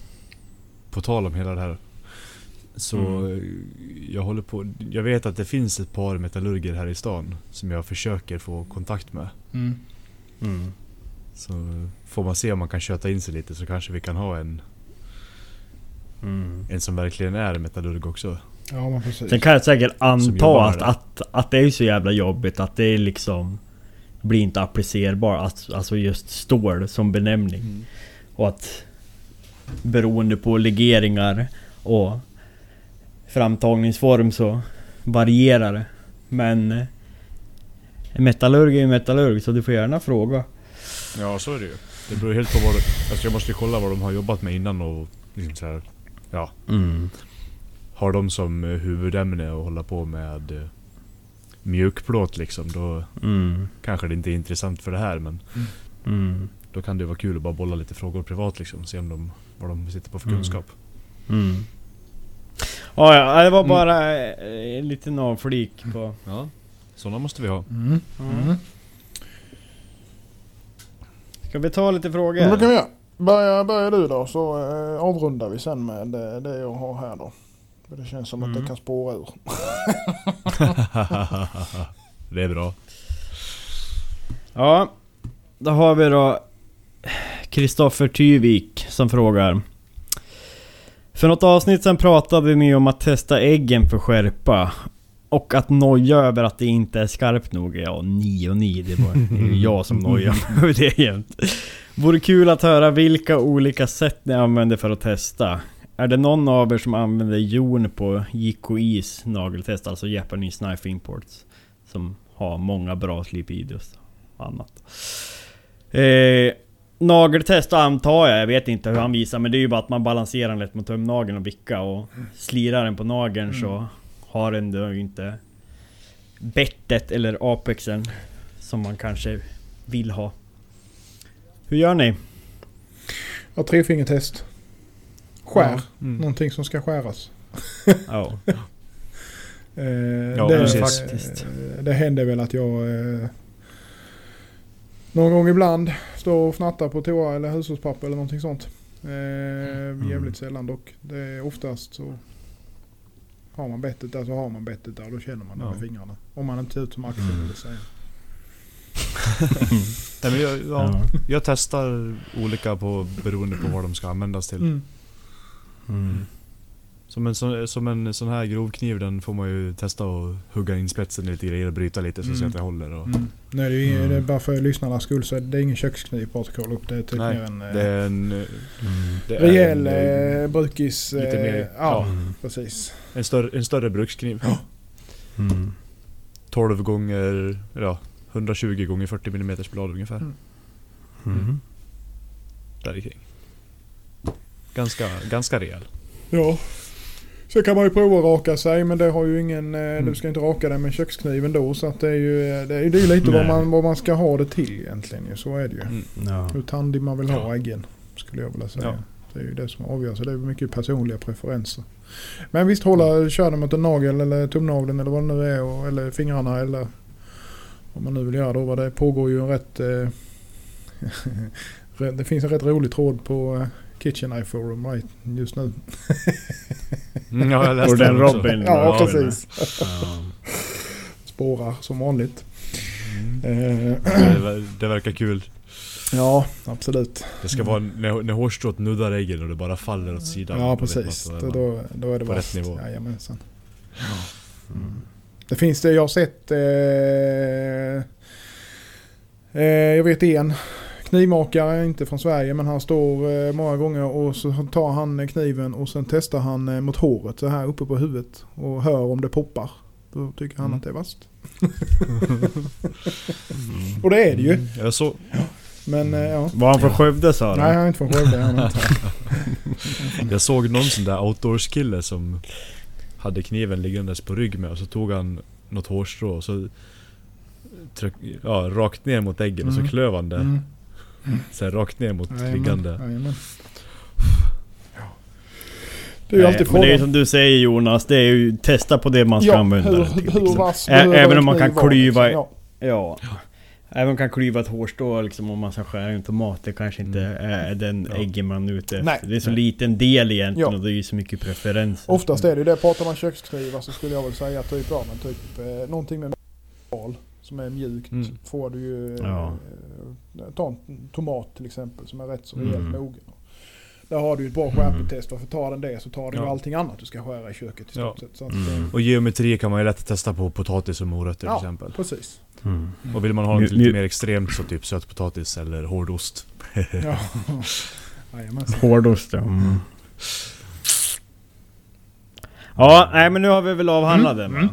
På tal om hela det här. Så Mm. jag håller på... Jag vet att det finns ett par metallurger här i stan som jag försöker få kontakt med. Mm. Mm. Så får man se om man kan köta in sig lite så kanske vi kan ha en, Mm. en som verkligen är metallurg också. Ja, men precis. Sen kan jag säkert anta att, att, att det är så jävla jobbigt att det är liksom blir inte applicerbar, alltså, just stål som benämning. Och att beroende på legeringar och framtagningsform så varierar det. Men en metallurg är en metallurg så du får gärna fråga. Ja, så är det ju. Det beror helt på vad... det- Alltså jag måste ju kolla vad de har jobbat med innan och liksom så här, Ja. Mm. Har de som eh, huvudämne att hålla på med eh, mjukplåt liksom, då Mm. kanske det inte är intressant för det här men Mm. då kan det vara kul att bara bolla lite frågor privat liksom. Se om de, vad de sitter på för Mm. kunskap. Mm. Ja, ja, det var Mm. bara eh, en liten avflik på... Ja, sådana måste vi ha. Mm. Mm. Ska vi ta lite frågor? Då kan vi göra. Börja, börja du då så avrundar vi sen med det, det jag har här då. För det känns som att Mm. det kan spåra ur. det är bra. Ja, då har vi då Kristoffer Tyvik som frågar. För något avsnitt sen pratade ni om att testa äggen för skärpa. Och att noja över att det inte är skarpt nog. Ja, ni och ni. Det, var, det är ju jag som nojar över det jämt. Vore kul att höra vilka olika sätt ni använder för att testa. Är det någon av er som använder jon på JKIs nageltest, alltså Japanese Knife Imports? Som har många bra slipvideos och annat. Eh, nageltest antar jag, jag vet inte hur han visar men det är ju bara att man balanserar den lätt mot tumnageln och vickar och slirar den på nageln så har den då inte bettet eller apexen som man kanske vill ha. Hur gör ni? Ja, trefingertest. Skär. Mm. Någonting som ska skäras. Ja. Eh, Ja, det, precis. Faktiskt. eh, det händer väl att jag eh, någon gång ibland står och fnattar på toa eller hushållspapper eller någonting sånt. Eh, Jävligt sällan dock. Det är oftast så har man bettet där så har man bettet där och då känner man det Ja. med fingrarna. Om man inte ser ut som Axel Mm. vill säga. Nej, men jag, ja, Ja. jag testar olika på, beroende på vad de ska användas till. Mm. Mm. Som, en, sån- som en sån här grovkniv den får man ju testa att hugga in spetsen lite grejer och bryta lite så, så Mm. att det håller. Och, Mm. Är det, ju, Mm. det är bara för lyssnarnas skull så är det ingen kökskniv Patrik håller upp. Det är typ Nej, mer en eh, Det är en... eh, Mm. Det är rejäl en, eh, brukis. Lite mer- ja, ja. Mm. precis. en, större, en större brukskniv. Mm. 12 gånger... Ja, 120 gånger 40 mm blad ungefär. Mm. Mm. Där kring. Ganska, ganska rejäl. Ja. Så kan man ju prova att raka sig men det har ju ingen, eh, Mm. du ska inte raka dig med kökskniven då så att det är ju, eh, det är, det är ju lite vad man, vad man ska ha det till egentligen ju. Så är det ju. Mm. Ja. Hur tandig man vill ha Ja. äggen. Skulle jag vilja säga. Ja. Det är ju det som avgör. Så det är mycket personliga preferenser. Men visst hålla, kör det mot en nagel eller tumnageln eller vad det nu är. Och, eller fingrarna eller vad man nu vill göra då. Det pågår ju en rätt... Eh, det finns en rätt rolig tråd på Kitchen Eye Forum right, just nu. Mm, ja, jag läste Och den också. Robin. Ja, Ja, precis. Ja. Spårar som vanligt. Mm. Eh, Det, ver- det verkar kul. Ja, absolut. Det ska vara när, när hårstrået nuddar äggen och det bara faller åt sidan. Ja, precis. att Då, då är man- då, då är det på bara... rätt nivå. Jajamensan. Det finns det, jag har sett... Eh, eh, jag vet en knivmakare, inte från Sverige, men han står eh, många gånger och så tar han kniven och sen testar han eh, mot håret så här uppe på huvudet och hör om det poppar. Då tycker han Mm. att det är vasst. och det är det ju. Jag såg, Men eh, ja. Var han från Skövde sa du? Nej, han är inte från Skövde. Han är inte. jag såg någon sån där outdoors-kille som hade kniven liggandes på rygg med och så tog han något hårstrå och så tryck, ja, rakt ner mot äggen och Mm. så klöv han det. Mm. Så här, rakt ner mot Jajamän, liggande. jajamän. Det är ju Nej, alltid men det är frågan. som du säger Jonas, det är ju testa på det man ska Ja, använda hur, till. hur liksom. vass Ä- även en om man kan klyva- liksom. Ja. Ja. Även om man kan klyva ett hårstrå liksom, om man ska skära en tomat, det kanske inte Mm. är den Ja. äggen man är ute Nej. efter. Det är så Nej. liten del egentligen Ja. och det är ju så mycket preferenser. Oftast är det ju det. Pratar man köksknivar så skulle jag väl säga typ, ja, men typ eh, någonting med metal som är mjukt. Mm. Får du ju... Ja. Eh, ta en tomat till exempel som är rätt så Mm. rejält mogen. Där har du ett bra skärpetest. Varför tar den det så tar den ju Ja. allting annat du ska skära i köket i stort Ja. sett. Så att, Mm. eh, Och geometri kan man ju lätt testa på potatis och morötter Ja. till exempel. precis. Mm. Och vill man ha något lite mer extremt så typ sötpotatis eller hårdost. Ja. Hårdost ja. Mm. Ja, nej men nu har vi väl avhandlat Mm, mm.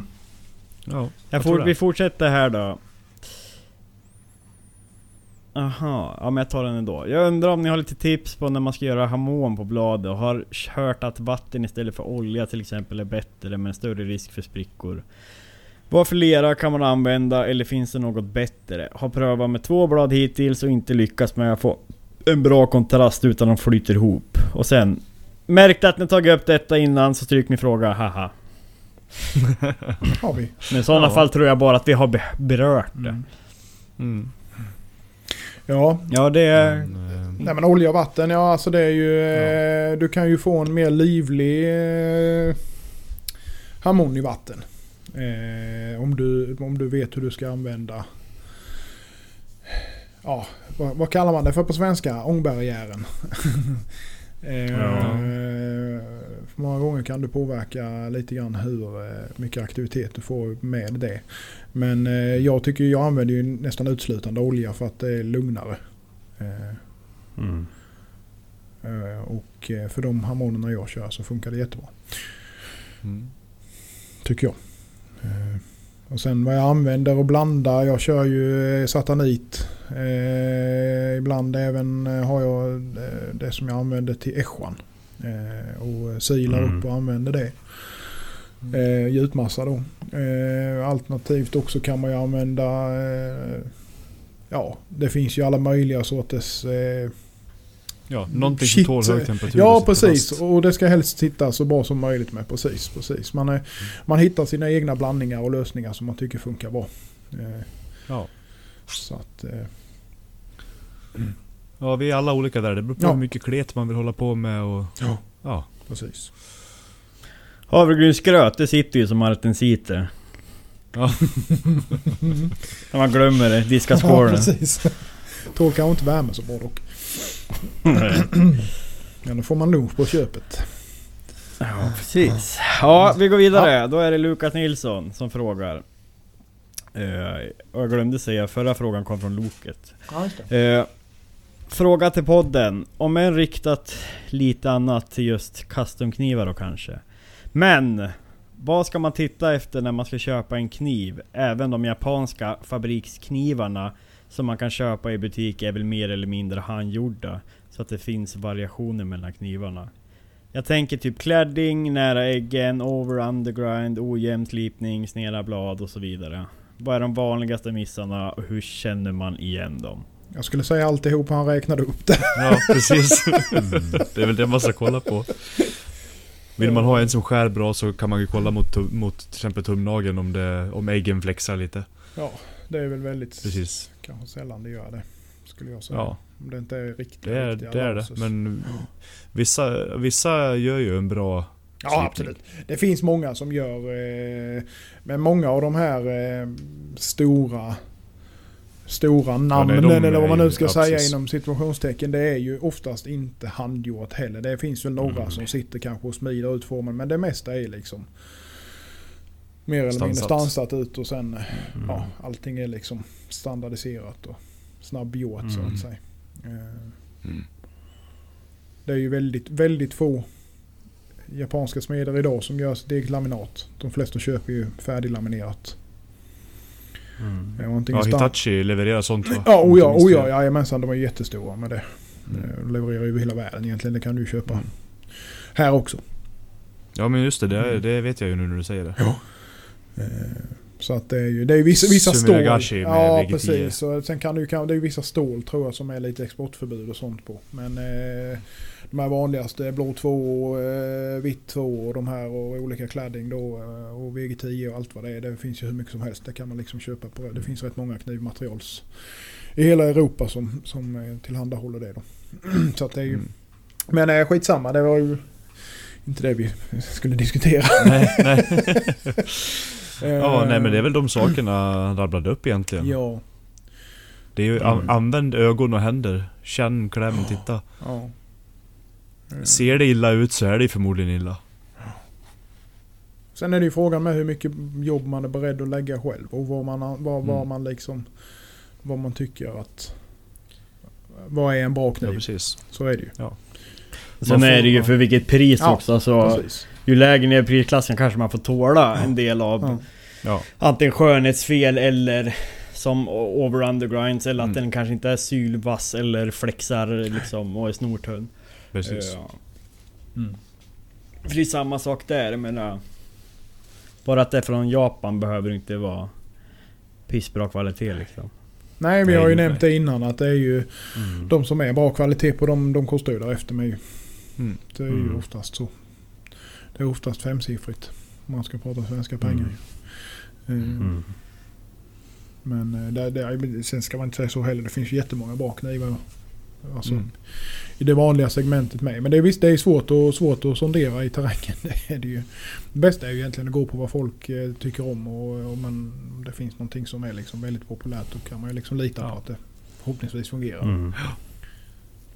Ja, Jag det. vi fortsätter här då. Aha, ja men jag tar den ändå. Jag undrar om ni har lite tips på när man ska göra harmon på bladet och har hört att vatten istället för olja till exempel är bättre men större risk för sprickor. Vad för lera kan man använda eller finns det något bättre? Har prövat med två blad hittills och inte lyckats med att få en bra kontrast utan de flyter ihop. Och sen Märkte att ni tagit upp detta innan så stryk min fråga, haha. Har vi. Men i sådana Ja. fall tror jag bara att vi har be- berört det. Mm. Mm. Ja, Ja det är... Men, eh, Nej men olja och vatten, ja alltså det är ju... Eh, du kan ju få en mer livlig eh, harmon i vatten. Eh, om, du, om du vet hur du ska använda... Ja, vad, vad kallar man det för på svenska? Ångbarriären. eh, Ja. Många gånger kan du påverka lite grann hur eh, mycket aktivitet du får med det. Men eh, jag tycker jag använder ju nästan uteslutande olja för att det är lugnare. Eh, Mm. Och för de harmonerna jag kör så funkar det jättebra. mm. Tycker jag. Och sen vad jag använder och blandar. Jag kör ju satanit. Eh, ibland även har jag det som jag använder till eschan. Eh, och silar Mm. upp och använder det. Eh, gjutmassa då. Eh, alternativt också kan man ju använda eh, Ja, det finns ju alla möjliga sorters eh, Ja, någonting Shit. som tål hög temperatur. Ja precis fast. och det ska helst sitta så bra som möjligt med. Precis, precis. Man, är, man hittar sina egna blandningar och lösningar som man tycker funkar bra. Eh, Ja. Så att, eh, ja, vi är alla olika där. Det beror på Ja. hur mycket klet man vill hålla på med och... Ja. Ja. precis. Havregrynsgröt, det sitter ju som allt den sitter. Ja. När man glömmer det, diska Ja, skålen. precis. Tål kanske inte värme så bra dock. Men då får man lunch på köpet. ja, precis. Ja, vi går vidare. Då är det Lukas Nilsson som frågar. Eh, och jag glömde säga, förra frågan kom från Loket. Ja, just det. Eh, fråga till podden. Om en riktat lite annat till just customknivar då kanske. Men! Vad ska man titta efter när man ska köpa en kniv? Även de japanska fabriksknivarna som man kan köpa i butik är väl mer eller mindre handgjorda. Så att det finns variationer mellan knivarna. Jag tänker typ klädding, nära äggen, over undergrind, ojämn slipning, sneda blad och så vidare. Vad är de vanligaste missarna och hur känner man igen dem? Jag skulle säga alltihop han räknade upp det. Ja, precis. Det är väl det man ska kolla på. Vill man ha en som skär bra så kan man ju kolla mot, mot till exempel tumnageln om, det, om äggen flexar lite. Ja, det är väl väldigt... Precis. Kanske sällan det gör det. Skulle jag säga. Ja, Om det inte är riktigt det är det. Är det. Men vissa, vissa gör ju en bra Ja, slipning. absolut. Det finns många som gör... Eh, men många av de här eh, stora stora namnen Ja, de eller vad man nu ju- ska ja, säga precis. inom situationstecken. Det är ju oftast inte handgjort heller. Det finns väl några Mm. som sitter kanske och smider ut formen men det mesta är liksom mer eller mindre Stansat. ut och sen Mm. ja, allting är liksom standardiserat och snabbgjort så Mm. att säga. Eh, Mm. Det är ju väldigt, väldigt få japanska smeder idag som gör deglaminat. De flesta köper ju färdiglaminerat. Mm. Ja, Hitachi levererar sånt va? Ja, Om oh ja, minns oh ja, jajamensan. De är jättestora med det. Mm. Eh, De levererar ju över hela världen egentligen. Det kan du ju köpa Mm. här också. Ja men just det, det, Mm. det vet jag ju nu när du säger det. Eh, Så att det är ju det är vissa, vissa stål. Med Ja, VG10. precis. Så sen kan du, det är ju vissa stål tror jag som är lite exportförbud och sånt på. Men eh, de här vanligaste, blå 2, eh, vitt 2 och de här och olika cladding då eh, och VG10 och allt vad det är. Det finns ju hur mycket som helst. Det kan man liksom köpa på. Det finns rätt många knivmaterials i hela Europa som, som eh, tillhandahåller det då. Så att det är ju... Mm. Men eh, skitsamma, det var ju inte det vi skulle diskutera. nej, nej. ja Eh, nej men det är väl de sakerna han rabblade upp egentligen. Ja, Det är ju an- Mm. använd ögon och händer. Känn, kläm, titta. ja. Eh, Ser det illa ut så är det ju förmodligen illa. Sen är det ju frågan med hur mycket jobb man är beredd att lägga själv och vad man, vad, vad Mm. man liksom... Vad man tycker att... Vad är en bra Ja kniv? precis. Så är det ju. Sen Man får- är det ju för vilket pris Ja, också. Så Precis. ju lägre ner i prisklassen kanske man får tåla en del av Ja. Ja. antingen skönhetsfel eller som over undergrinds eller att Mm. den kanske inte är sylvass eller flexar liksom och är snortunn. Precis. Ja. Mm. För det är samma sak där, jag menar. Bara att det är från Japan behöver inte vara pissbra kvalitet liksom. Nej, vi Nej, har ju nej. nämnt det innan att det är ju... Mm. De som är bra kvalitet på dem, de kostar ju därefter med ju. Mm. Det är ju Mm. oftast så. Det är oftast femsiffrigt. Om man ska prata svenska Mm. pengar. Eh, Mm. Men eh, det, det, sen ska man inte säga så heller. Det finns ju jättemånga bra knivar. Alltså, Mm. I det vanliga segmentet med. Men det är visst det är svårt, och, svårt att sondera i terrängen. Det, är det, ju. det bästa är ju egentligen att gå på vad folk eh, tycker om. Och om man, om det finns någonting som är liksom väldigt populärt då kan man ju liksom lita på Ja. att det förhoppningsvis fungerar. Mm.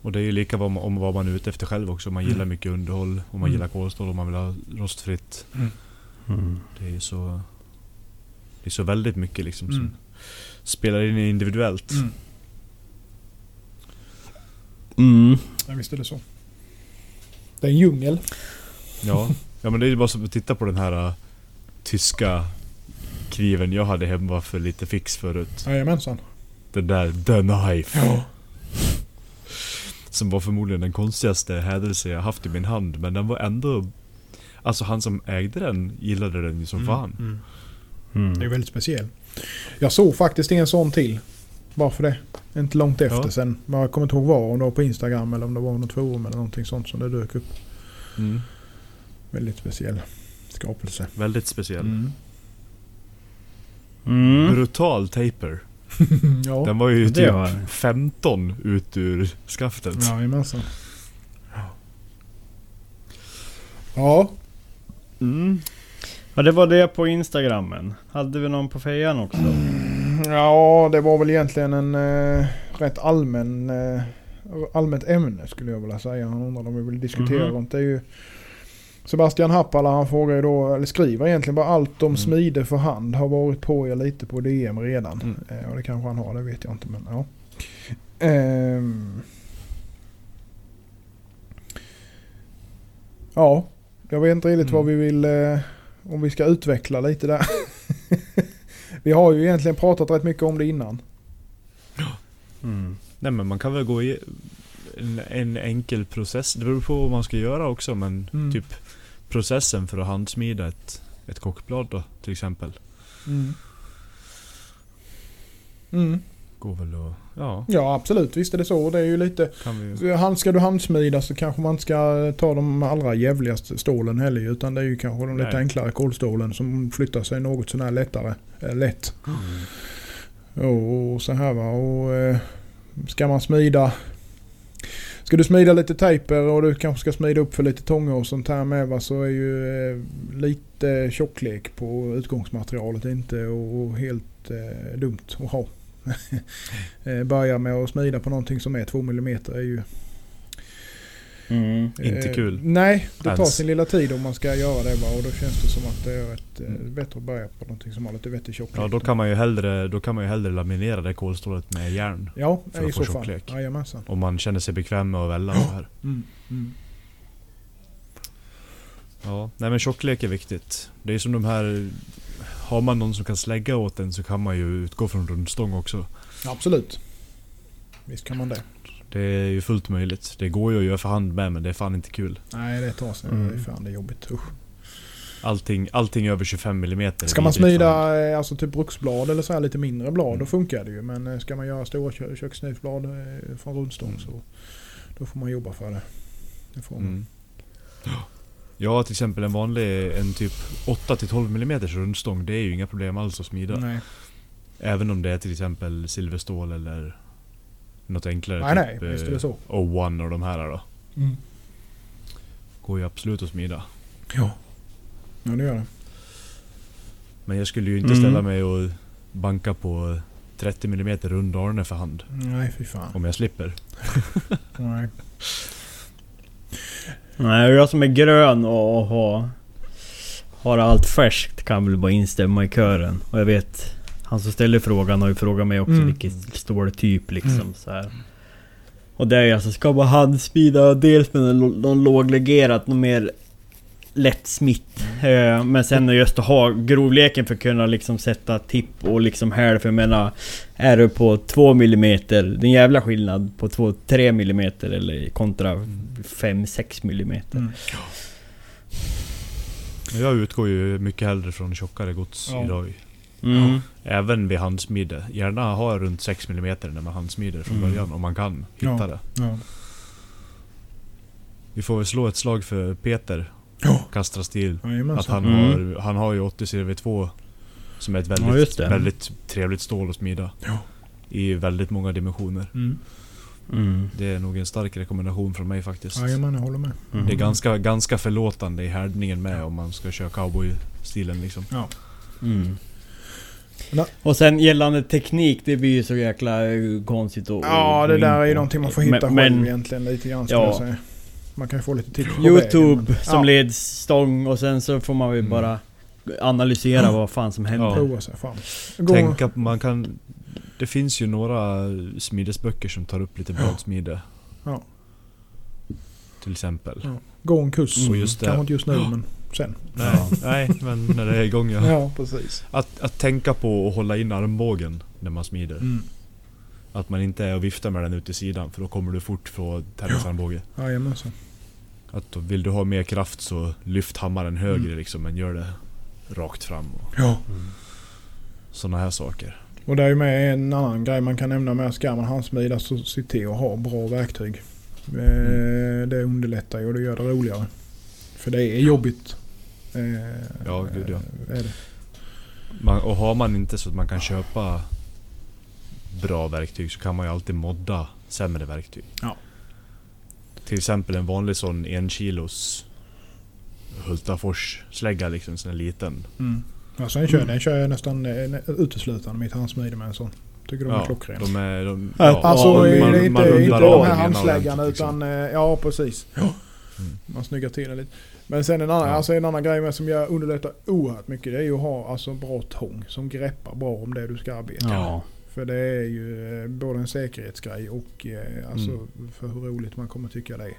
Och det är ju lika vad om vad man är ute efter själv också. Man Mm. gillar mycket underhåll, om man Mm. gillar kolstål, om man vill ha rostfritt. Mm. Det är så... Det är så väldigt mycket liksom som Mm. spelar in individuellt. Mm. Ja, visst är det så. Det är en djungel. Ja. ja men det är ju bara som att titta på den här äh, tyska kniven jag hade hemma för lite fix förut. Jajamensan. Den där The Knife. Ja. Som var förmodligen den konstigaste hädelse jag haft i min hand. Men den var ändå... Alltså han som ägde den gillade den ju som Mm. fan. Mm. Mm. Det är väldigt speciell. Jag såg faktiskt en sån till. Bara för det. Inte långt efter Ja. sen. Men jag kommer inte ihåg var. Om det var på Instagram eller om det var något forum eller någonting sånt som det dök upp. Mm. Väldigt speciell skapelse. Väldigt speciell. Mm. Mm. Brutal taper. ja. Den var ju Det typ var- 15 ut ur skaftet. Jajamensan. Ja. Mm. Ja det var det på instagrammen. Hade vi någon på fejan också? Ja, det var väl egentligen en eh, rätt allmän, eh, allmänt ämne skulle jag vilja säga. Han undrar om vi vill diskutera Mhm. runt. Det är ju Sebastian Happala han frågar ju då, eller skriver egentligen bara allt om Mm. smide för hand har varit på er lite på DM redan. Mm. Eh, och det kanske han har, det vet jag inte men ja. Ehm. Ja, jag vet inte riktigt Mm. vad vi vill, eh, om vi ska utveckla lite där. vi har ju egentligen pratat rätt mycket om det innan. Mm. Nej men man kan väl gå i en, en enkel process. Det beror på vad man ska göra också men Mm. typ processen för att handsmida ett, ett kockblad då till exempel. Mm. Går väl att... Ja, Ja absolut, visst är det så. Det är ju lite... vi... Han ska du handsmida så kanske man ska ta de allra jävligaste stålen heller Utan det är ju kanske de lite Nej. enklare kolstålen som flyttar sig något sånär lättare. Eh, lätt. Mm. Och, och så här va. Och eh, ska man smida... Ska du smida lite tejper och du kanske ska smida upp för lite tångar och sånt här med va, så är ju eh, lite tjocklek på utgångsmaterialet inte och helt eh, dumt att ha. Eh, Börja med att smida på någonting som är 2 mm är ju... Mm. Inte eh, kul. Nej, det tar sin lilla tid om man ska göra det bara. Och då känns det som att det är ett, eh, Mm. bättre att börja på någonting som har lite vettig tjocklek. Ja då kan man ju hellre, då kan man ju hellre laminera det kolstålet med järn. Ja, för att i få så fall. Jajamensan. Om man känner sig bekväm med att välja så här. Mm. Mm. Ja, nej men tjocklek är viktigt. Det är som de här... Har man någon som kan slägga åt en så kan man ju utgå från rundstång också. Absolut. Visst kan man det. Det är ju fullt möjligt. Det går ju att göra för hand med men det är fan inte kul. Nej, det tar sig. Mm. Det är fan det är jobbigt. Usch. Allting, allting över 25 mm Ska man smida eh, alltså typ bruksblad eller så här lite mindre blad Mm. då funkar det ju. Men eh, ska man göra stora kö- köksknivsblad eh, från rundstång Mm. så då får man jobba för det. det får man. Mm. Ja till exempel en vanlig, en typ 8-12 mm rundstång, det är ju inga problem alls att smida. Nej. Även om det är till exempel silverstål eller något enklare. Nej, nej, typ visst är det så. O1 och de här då. Mm. Går ju absolut att smida. Ja. Ja det gör det. Men jag skulle ju inte Mm. ställa mig och banka på 30 mm rund Arne för hand. Nej fy fan. Om jag slipper. Nej. Nej, jag som är grön och har, har allt färskt kan väl bara instämma i kören. Och jag vet, han som ställer frågan har ju frågat mig också Mm. vilket ståltyp liksom Mm. så här. Och det är alltså, ska man handsmida dels med någon låglegerat, något mer lättsmitt. Eh, men sen just att ha grovleken för att kunna liksom sätta tipp och liksom häl. För jag menar, är du på 2 mm, det är en jävla skillnad på 2-3 mm eller kontra 5-6 mm. Mm. Jag utgår ju mycket hellre från tjockare gods Ja. idag. Mm. Även vid handsmide. Gärna ha runt 6 mm när man handsmider från Mm. början om man kan hitta Ja. det. Ja. Vi får väl slå ett slag för Peter. Ja. Kastra stil. Att han, Mm. har, han har ju 80 CV2 Som är ett Ja, väldigt, det. väldigt trevligt stål att smida. Ja. I väldigt många dimensioner. Mm. Mm. Det är nog en stark rekommendation från mig faktiskt. Jajamän, jag håller med. Mm. Det är ganska, ganska förlåtande i härdningen med om man ska köra cowboy-stilen liksom. Ja. Mm. Och sen gällande teknik, det blir ju så jäkla eh, konstigt att Ja, det där är ju någonting man får hitta Men- själv men- egentligen lite grann Ja. jag säga. Man kan ju få lite tips på Youtube vägen, men- som ja, ledstång och sen så får man väl Mm. bara analysera vad fan som händer. Ja. Tänka, man kan... Det finns ju några smidesböcker som tar upp lite bladsmide. Ja. Till exempel. Ja. gå en kurs. Mm. Just. Kanske inte just nu men sen. Nej, nej, men när det är igång ja. Ja, precis. Att, att tänka på att hålla in armbågen när man smider. Mm. Att man inte är och viftar med den ut i sidan för då kommer du fort få tennisarmbåge. Jajamensan. Att vill du ha mer kraft så lyft hammaren högre Mm. liksom men gör det rakt fram och Ja. sådana här saker. Och det är ju med en annan grej man kan nämna med ska man handsmida så se till att ha bra verktyg. Eh, Det underlättar ju och det gör det roligare. För det är jobbigt. Eh, Ja, gud, ja. Är det. Man, och har man inte så att man kan köpa bra verktyg så kan man ju alltid modda sämre verktyg. Ja. Till exempel en vanlig sån en kilos Hultafors slägga liksom, en sån liten. Mm. Ja, sen kör, den kör jag nästan eh, uteslutande mitt handsmide med en sån. Tycker de är klockren. de är... De, Ja, Alltså Ja, man- det man inte, inte de den här handsläggarna ordentligt, utan... eh, Ja precis. Mm. Man snyggar till det lite. Men sen en annan, Ja. alltså en annan grej med som jag underlättar oerhört mycket. Det är ju att ha alltså, bra tång som greppar bra om det du ska arbeta. Ja. För det är ju eh, både en säkerhetsgrej och eh, alltså Mm. för hur roligt man kommer tycka det är.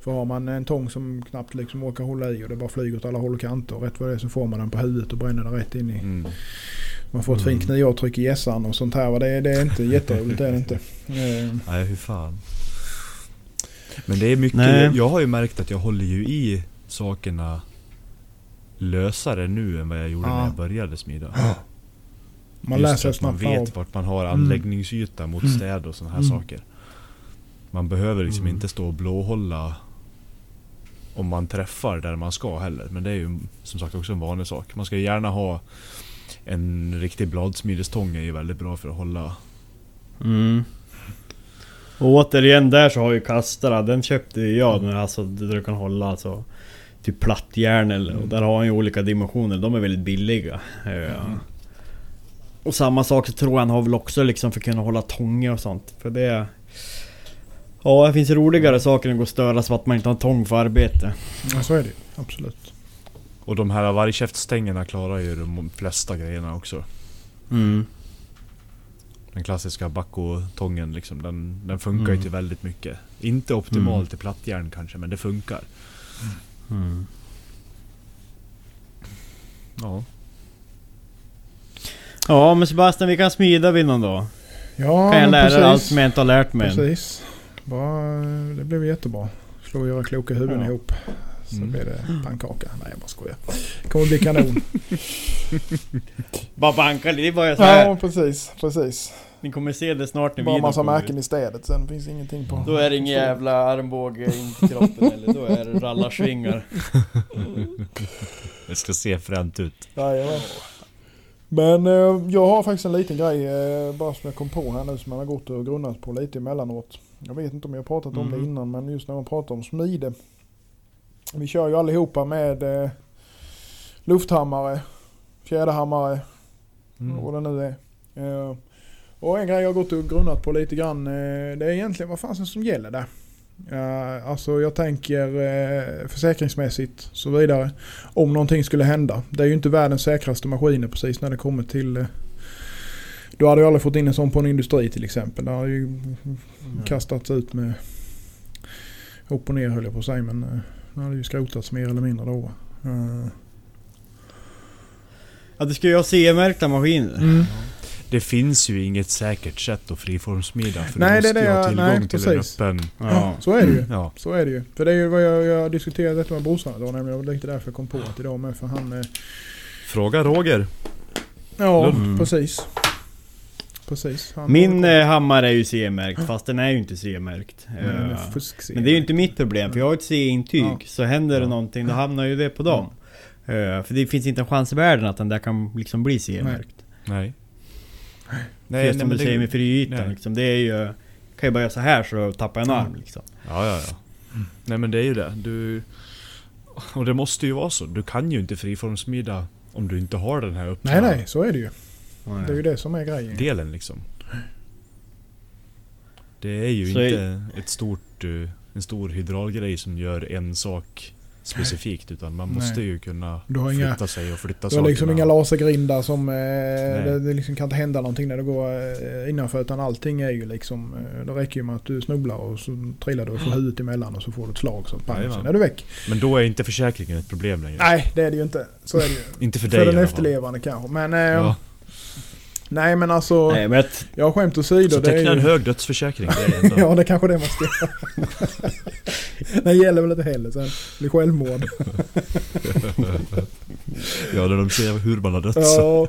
För har man en tång som knappt liksom orkar hålla i och det bara flyger åt alla håll och kanter. Rätt vad det är så får man den på huvudet och bränner den rätt in i. Mm. Man får ett Mm. fint knivavtryck i hjässan och sånt här. Det, är- det är inte jätteroligt det är det inte. Eh, Nej, hur fan. Men det är mycket... Nej. Jag har ju märkt att jag håller ju i sakerna lösare nu än vad jag gjorde Ja. när jag började smida. Man Just läser att man vet av. vart man har Mm. anläggningsyta mot Mm. städ och sådana här Mm. saker. Man behöver liksom Mm. inte stå och blåhålla om man träffar där man ska heller. Men det är ju som sagt också en vanlig sak. Man ska gärna ha en riktig bladsmidestång är ju väldigt bra för att hålla... Mm. Och återigen där så har ju Kastara, den köpte ju jag nu alltså där du kan hålla alltså Typ plattjärn eller och där har han ju olika dimensioner, de är väldigt billiga. Eh, Och samma sak så tror jag han har väl också liksom för att kunna hålla tånge och sånt. För det... Ja, det finns roligare saker än att gå och störas för att man inte har tång för arbete. Ja, så är det ju. Absolut. Och de här vargkäftstängerna klarar ju de flesta grejerna också. Mm. Den klassiska Bacco-tången liksom, den, den funkar ju Mm. till väldigt mycket. Inte optimalt Mm. till plattjärn kanske, men det funkar. Mm. Ja. Ja men Sebastian, vi kan smida vid någon dag. Ja, Kan jag men lära precis. dig allt som jag inte har lärt mig. Precis. Bara, det blev jättebra. Slå och göra kloka huvuden Ja. ihop. Så Mm. blir det pannkaka. Nej jag bara skojar. Det kommer bli kanon. Bara banka det är bara så här. ja precis. Precis. Ni kommer se det snart när Bara videon massa märken i städet. Sen finns ingenting på. Då är det ingen jävla armbåge in till kroppen eller då är det rallarsvingar. Det ska se fränt ut. Jajamän. Men eh, jag har faktiskt en liten grej eh, bara som jag kom på här nu som man har gått och grunnat på lite emellanåt. Jag vet inte om jag har pratat om det Mhm. innan men just när man pratar om smide. Vi kör ju allihopa med eh, lufthammare, fjäderhammare Mm. och vad det nu är. Eh, och en grej jag har gått och grunnat på lite grann eh, det är egentligen vad fan som gäller där. Uh, alltså jag tänker eh, försäkringsmässigt så vidare. Om någonting skulle hända. Det är ju inte världens säkraste maskiner precis när det kommer till... Uh, du hade ju aldrig fått in en sån på en industri till exempel. Det har ju kastats ut med upp och ner höll jag på att säga men uh, det hade ju skrotats mer eller mindre då. Uh, Ja du ska ju ha CE-märkta maskiner. mm. Det finns ju inget säkert sätt att friformsmida. För Nej, du det måste är ju det ha jag- tillgång nej, till precis. en öppen... Ja. Så är det ju. Ja. Så är det ju. För det är ju vad jag, jag diskuterade detta med brorsan idag nämligen. Det var lite därför jag kom på att idag med. För han... Eh, Fråga Roger. ja, Mm. precis. Precis. Han Min eh, hammare är ju CE-märkt fast den är ju inte CE-märkt. Är Eh, Men det är ju inte mitt problem för jag har ett CE-intyg. Ja. Så händer det Ja. någonting då hamnar ju det på dem. Eh, För det finns inte en chans i världen att den där kan liksom bli CE-märkt. Nej. Nej, Just som men du det- säger med friytan nej. liksom. Det är ju... Kan ju bara göra så här så tappar jag en Mm. arm liksom. Ja, ja, ja. Nej men det är ju det. Du... Och det måste ju vara så. Du kan ju inte friformsmida om du inte har den här öppna Nej, nej. Så är det ju. Det är ju Nej. det som är grejen. delen liksom. Det är ju Så inte ett stort, eh, en stor hydraulgrej som gör en sak specifikt. Utan man måste Nej. ju kunna har inga- flytta sig och flytta Du har liksom sakerna. inga lasergrindar som... Eh, det, det liksom kan inte hända någonting när du går eh, innanför. Utan allting är ju liksom... Eh, det räcker ju med att du snubblar och så trillar du och får huvudet emellan och så får du ett slag. Så pang, sen är du väck. Men då är inte försäkringen ett problem längre. Nej, det är det ju inte. Så är det ju. Inte för dig För den efterlevande kanske. Men... Eh, Ja. Nej men alltså... Nej men ett, Jag har skämt åsido. Så det är teckna en ju, hög dödsförsäkring. Det är ändå... Ja, det kanske det man ska göra. Den gäller väl inte heller sen. Det blir självmord. ja, när de ser hur man har dött. Ja,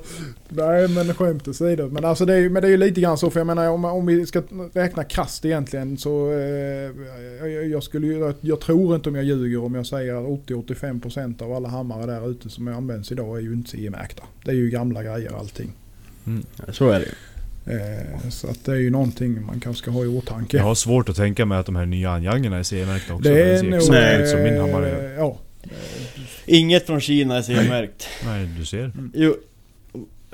nej men skämt åsido. Men alltså det är, ju- men det är ju lite grann så för jag menar om, om vi ska räkna krasst egentligen så eh, jag, jag skulle ju, jag tror inte om jag ljuger om jag säger att 80-85% av alla hammare där ute som används idag är ju inte CE-märkta. Det är ju gamla grejer allting. Så är det ju. Eh, så att det är ju någonting man kanske ska ha i åtanke. Jag har svårt att tänka mig att de här nya anjangerna är CE-märkta också. det är nog... exakt ut som min hammare. Ja. Inget från Kina är CE-märkt. Nej, du ser. Jo,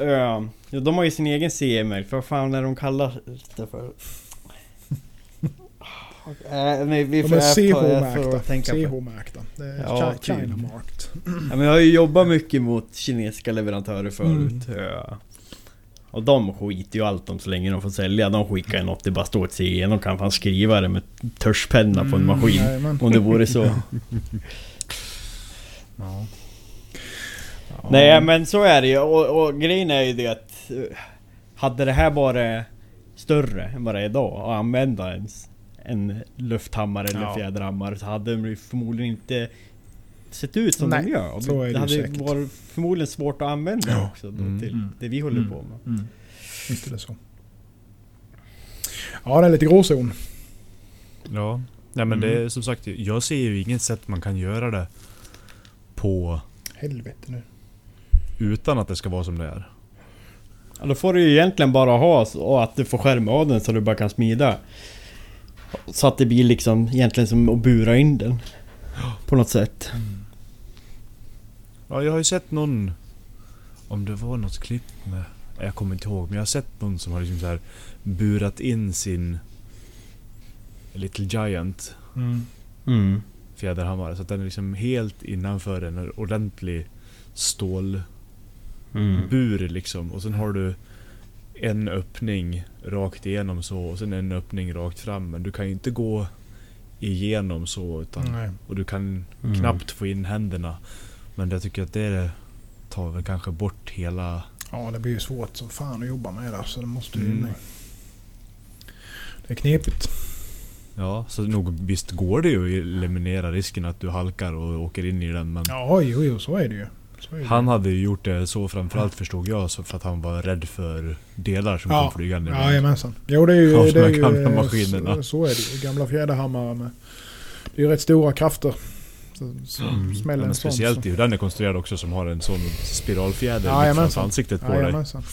uh, jo, de har ju sin egen CE-märkt. Vad fan är de kallar det för? Äh, nej, vi De får, är jag får- jag får CH-märkta. CH-märkta. Är Ja, Chi-. China-marked. Ja, men jag har ju jobbat mycket mot kinesiska leverantörer förut. Ja. Och de skiter ju allt om så länge de får sälja. De skickar ju något, det bara står ett CE. De kan fan skriva det med tuschpenna på en maskin. jajamän. Om det vore så. Ja. Nej men så är det ju. Och, och grejen är ju det att... eh, Hade det här varit större än vad det är idag och använda en, en lufthammare eller Ja. fjäderhammare så hade de förmodligen inte sett ut som Nej, de gör. Och så är det det hade säkert. varit förmodligen svårt att använda Ja. också då, Mm. till Mm. det vi håller Mm. på med. Mm. Visst är det så. Ja, det är lite gråzon. Ja. Nej men det Mm. är som sagt, jag ser ju inget sätt man kan göra det på Helvete nu. utan att det ska vara som det är. Ja, då får du ju egentligen bara ha så att du får skärma av den så du bara kan smida. Så att det blir liksom egentligen som att bura in den. På något sätt. Ja, jag har ju sett någon... Om det var något klipp med... Jag kommer inte ihåg, men jag har sett någon som har liksom så här burat in sin Little Giant Mm. Mm. fjäderhammare. Så att den är liksom helt innanför en ordentlig stålbur Mm. liksom. Och sen har du en öppning rakt igenom så och sen en öppning rakt fram. Men du kan ju inte gå igenom så utan... Nej. Och du kan Mm. knappt få in händerna. Men jag tycker att det tar väl kanske bort hela... Ja, det blir ju svårt som fan att jobba med det. Så det måste ju... Mm. Det är knepigt. Ja, så nog visst går det ju att eliminera risken att du halkar och åker in i den. Men Ja, jo, jo, så är det ju. Är han hade ju gjort det så framförallt förstod jag, så för att han var rädd för delar som Ja. kom flygande. Ja, jajamensan. Jo, det är ju... Av det de är ju maskinerna. Så, så är det ju. Gamla fjäderhammare med... Det är ju rätt stora krafter. Så, Mm. smäller Ja, en sån. speciellt så. hur den är konstruerad också som har en sån spiralfjäder Ja, mitt framför ansiktet på dig. Jajamensan.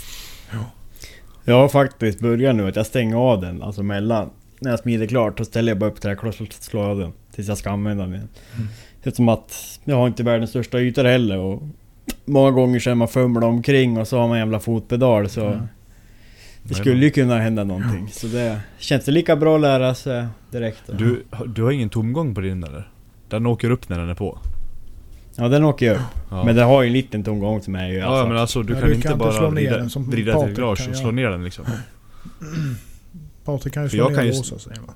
Jag har faktiskt börjat nu att jag stänger av den, alltså mellan... När jag smider klart, så ställer jag bara upp träklossar och slår av den. Tills jag ska använda den igen. Mm. Eftersom att jag har inte världens största ytor heller och... Många gånger så är man fumlar omkring och så har man en jävla fotpedal så... Mm. Det skulle ju kunna hända någonting. Så det känns det lika bra att lära sig direkt. då. Du, du har ingen tomgång på din eller? Den åker upp när den är på? Ja den åker ju upp. Ja. Men den har ju en liten tomgång som är ju Ja alltså, men alltså du Ja, kan du inte kan bara slå ner vrida, den som vrida till kan och slå ner den liksom. Patrik kan ju För slå jag ner kan ju- låsa sig va?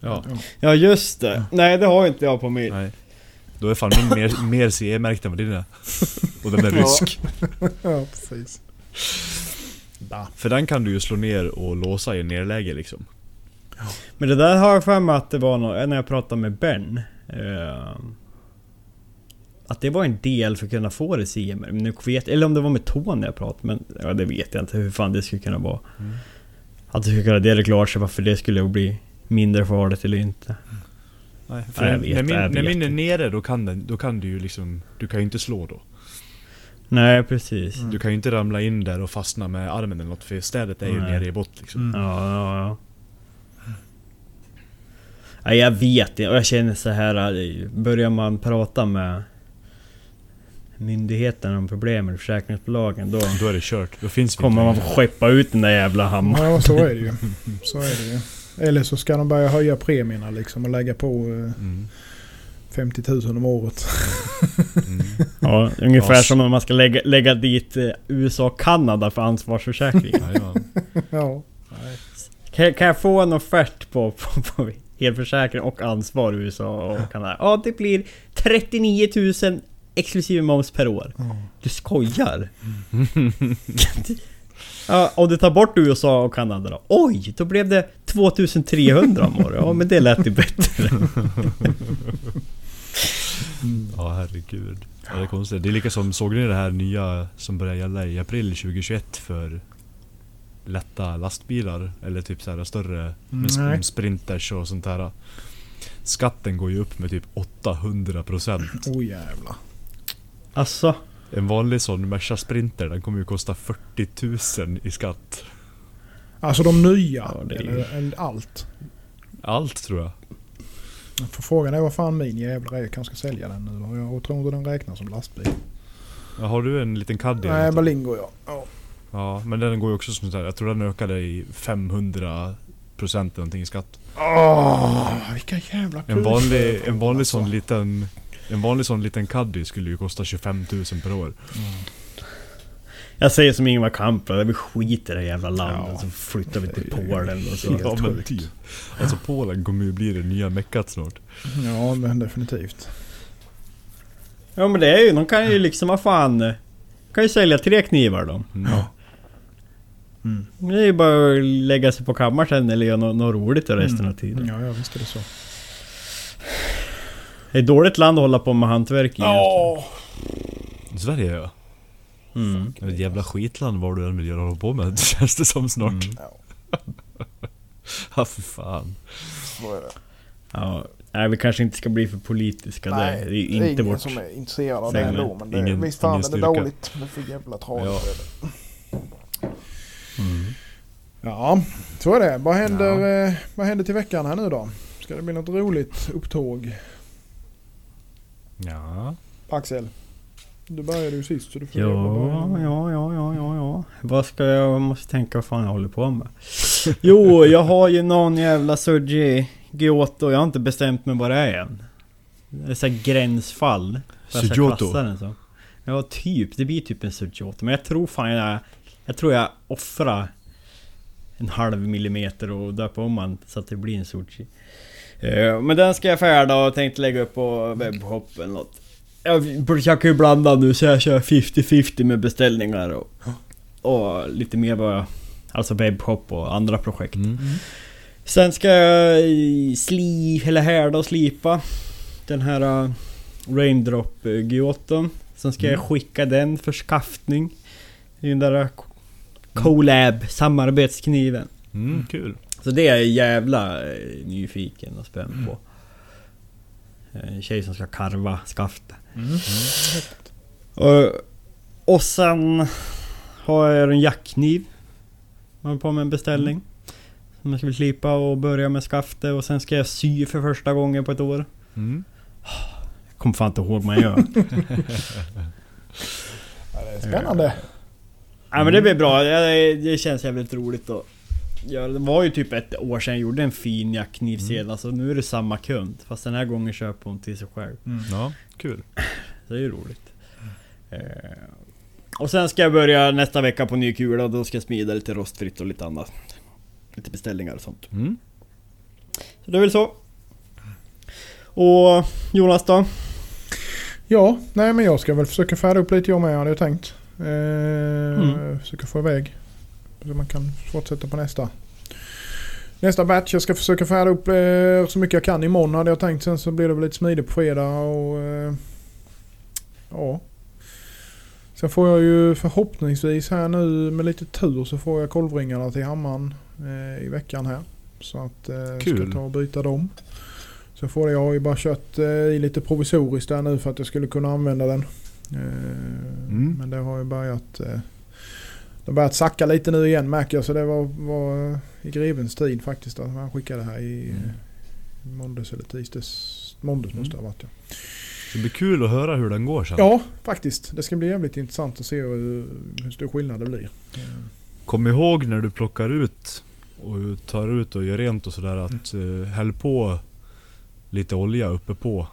Ja, Ja just det. Nej det har inte jag på min. nej. Då är fan min mer, mer CE-märkt än vad din är. Och den är rysk. Ja, precis. Da. För den kan du ju slå ner och låsa i nerläge liksom. Men det där har jag för mig att det var när jag pratade med Ben. Eh, att det var en del för att kunna få det CMR. Men nu vet, eller om det var med Tony jag pratade men ja, det vet jag inte hur fan det skulle kunna vara. Mm. Att det skulle kunna dela klart sig varför det skulle bli mindre farligt eller inte. Nej, för Nej, jag när, vet, när, min, jag när min är nere då kan, den, då kan du ju liksom... Du kan ju inte slå då. Nej precis. Mm. Du kan ju inte ramla in där och fastna med armen eller något för städet är ju Nej. nere i botten liksom. Mm. Ja, ja, ja. Nej, jag vet inte och jag känner så här. eh, Börjar man prata med myndigheterna om problemen, försäkringsbolagen, då Då är det kört. Då finns kommer inte man få skeppa ut den där jävla hammaren. Ja, så är det ju. Så är det ju. Eller så ska de börja höja premierna liksom och lägga på eh, Mm. 50 000 om året. Mm. Ja, ungefär Ja, som om man ska lägga, lägga dit eh, USA och Kanada för ansvarsförsäkring. Jajamän. ja. kan, kan jag få en offert på, på, på helförsäkring och ansvar i USA och Kanada? Ja, det blir 39 000 exklusive moms per år. Du skojar? ja, om du tar bort USA och Kanada då? Oj, då blev det 2300 om året. Ja, men det lät ju bättre. Ja herregud. Ja, det är konstigt. Det är lika som, såg ni det här nya som börjar gälla i april 2021 för lätta lastbilar? Eller typ så här större med sp- Nej. sprinters och sånt där. Skatten går ju upp med typ 800%. Oh jävlar. Alltså, En vanlig sån Merca Sprinter den kommer ju kosta 40 000 i skatt. Alltså de nya. Ja, det är ju- eller, allt. Allt tror jag. För frågan är vad fan min jävla är. kanske ska sälja den nu. Jag tror inte den räknas som lastbil. Ja, Har du en liten Caddy? Nej? Berlingo ja. ja. Ja, men den går ju också som så här. Jag tror den ökade i 500 procent någonting i skatt. Åh, vilka jävla En vanlig, en vanlig Alltså. sån liten... En vanlig sån liten Caddy skulle ju kosta 25 000 per år. jag säger som Ingvar Kamprad, vi skiter i det jävla landet Ja. så flyttar vi till Polen och så. Ja men typ. Alltså Polen kommer ju bli det nya meckat snart. Ja, men definitivt. Ja men det är ju, de kan ju liksom, vad fan... eh, Kan ju sälja tre knivar då. Mm. Mm. Det är ju bara att lägga sig på kammaren sen eller göra något, något roligt resten av tiden. Ja, ja visst är det så. Det är ett dåligt land att hålla på med hantverk i. Sverige ja. Mm. Det är ett jävla skitland vad du än vill göra hålla på med. Känns det som snart. Mm. Ja för fan. Så är det. Ja, nej vi kanske inte ska bli för politiska Nej, det, det är ju inte ingen vårt... som är intresserad av det ändå. Men det, Ingen- visst fan ingen är det styrka. dåligt. Det är för jävla tragiskt. Ja. är det. Mm. Ja, så är det. Vad händer, eh, vad händer till veckan här nu då? Ska det bli något roligt upptåg? Ja. Axel? Du började ju sist så du får Ja, ja, ja, ja, ja, ja. Ja, vad ska jag... Måste tänka vad fan jag håller på med. Jo, jag har ju någon jävla Surgi Giotto. Jag har inte bestämt mig vad det är än. Det är så här gränsfall. Som. Ja, typ. Det blir typ en Surgiotto. Men jag tror fan jag... Jag tror jag offrar en halv millimeter och döpa om den så att det blir en Sushi. Eh, Men den ska jag färda och tänkte lägga upp på webbshop eller något. Jag försöker ju blanda nu så jag kör 50-50 med beställningar och, och lite mer jag... Alltså webbshop och andra projekt. Mm. Sen ska jag i sli, eller härda och slipa den här uh, Raindrop uh, Giotton. Sen ska jag skicka den för skaftning. I den där Colab samarbetskniven. Mm, kul. Så det är jag jävla eh, nyfiken och spänd på. Eh, En tjej som ska karva skaftet. Och, och sen har jag en jackkniv. Jag håller på med en beställning. Som jag ska slipa och börja med skaftet och sen ska jag sy för första gången på ett år. Mm. Jag kommer fan inte ihåg vad jag gör. Ja, det är spännande. Ja men det blir bra, det, det känns jävligt roligt att göra. Det var ju typ ett år sedan jag gjorde en fin jackkniv senast och nu är det samma kund. Fast den här gången köper hon till sig själv. Ja, kul. Så det är ju roligt. Eh, och sen ska jag börja nästa vecka på ny kula och då ska jag smida lite rostfritt och lite annat. Lite beställningar och sånt. Mm. Så det är väl så. Och Jonas då? Ja, nej men jag ska väl försöka färda upp lite jag med hade jag tänkt. Eh, Mm. Försöka få iväg. Så man kan fortsätta på nästa. Nästa batch. Jag ska försöka färda upp eh, så mycket jag kan imorgon hade jag tänkt. Sen så blir det väl lite smidigt på fredag och... Eh, ja. Sen får jag ju förhoppningsvis här nu med lite tur så får jag kolvringarna till hammaren eh, i veckan här. Så att eh, jag Kul. ska ta och byta dem. Så får jag, jag har ju bara kört i lite provisoriskt där nu för att jag skulle kunna använda den. Eh, Mm. Men det har ju börjat... Eh, det har börjat sacka lite nu igen märker jag. Så det var, var i grevens tid faktiskt. Att han skickade här i Mm. eh, måndags eller tisdags. Måndags måste det ha varit ja. Det blir kul att höra hur den går sen. Ja, faktiskt. Det ska bli jävligt intressant att se hur, hur stor skillnad det blir. Eh, Kom ihåg när du plockar ut och tar ut och gör rent och sådär att mm. häll på lite olja uppe på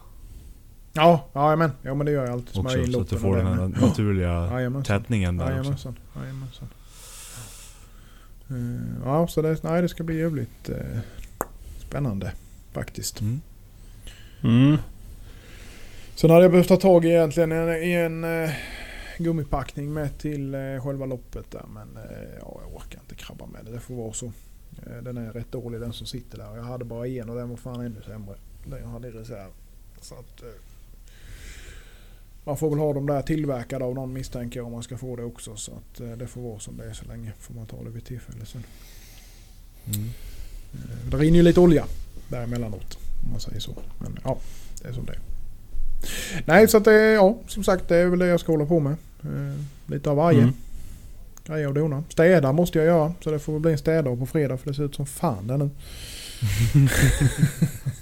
Ja, ja men, ja, men det gör jag alltid. Också så att du får den här med. naturliga Jajamensan. tätningen där också. Jajamensan. Jajamensan. Eh, Ja, så det, nej, det ska bli jävligt eh, spännande faktiskt. Mm. Mm. Sen hade jag behövt ta tag i egentligen en, i en eh, gummipackning med till eh, själva loppet där. Men eh, ja, jag orkar inte krabba med det. Det får vara så. Eh, den är rätt dålig den som sitter där. Jag hade bara en och den var fan ännu sämre. Den jag hade i reserv. Så att, eh, man får väl ha dem där tillverkade av någon misstänker jag om man ska få det också. Så att eh, det får vara som det är så länge. Får man ta det vid tillfälle sen. Mm. Eh, Det rinner ju lite olja där emellanåt. Om man säger så. Men ja, det är som det är. Nej, så att det ja, som sagt det är väl det jag ska hålla på med. Eh, lite av varje. Mm. Grejer och dona. Städa måste jag göra. Så det får väl bli en städdag på fredag för det ser ut som fan där nu.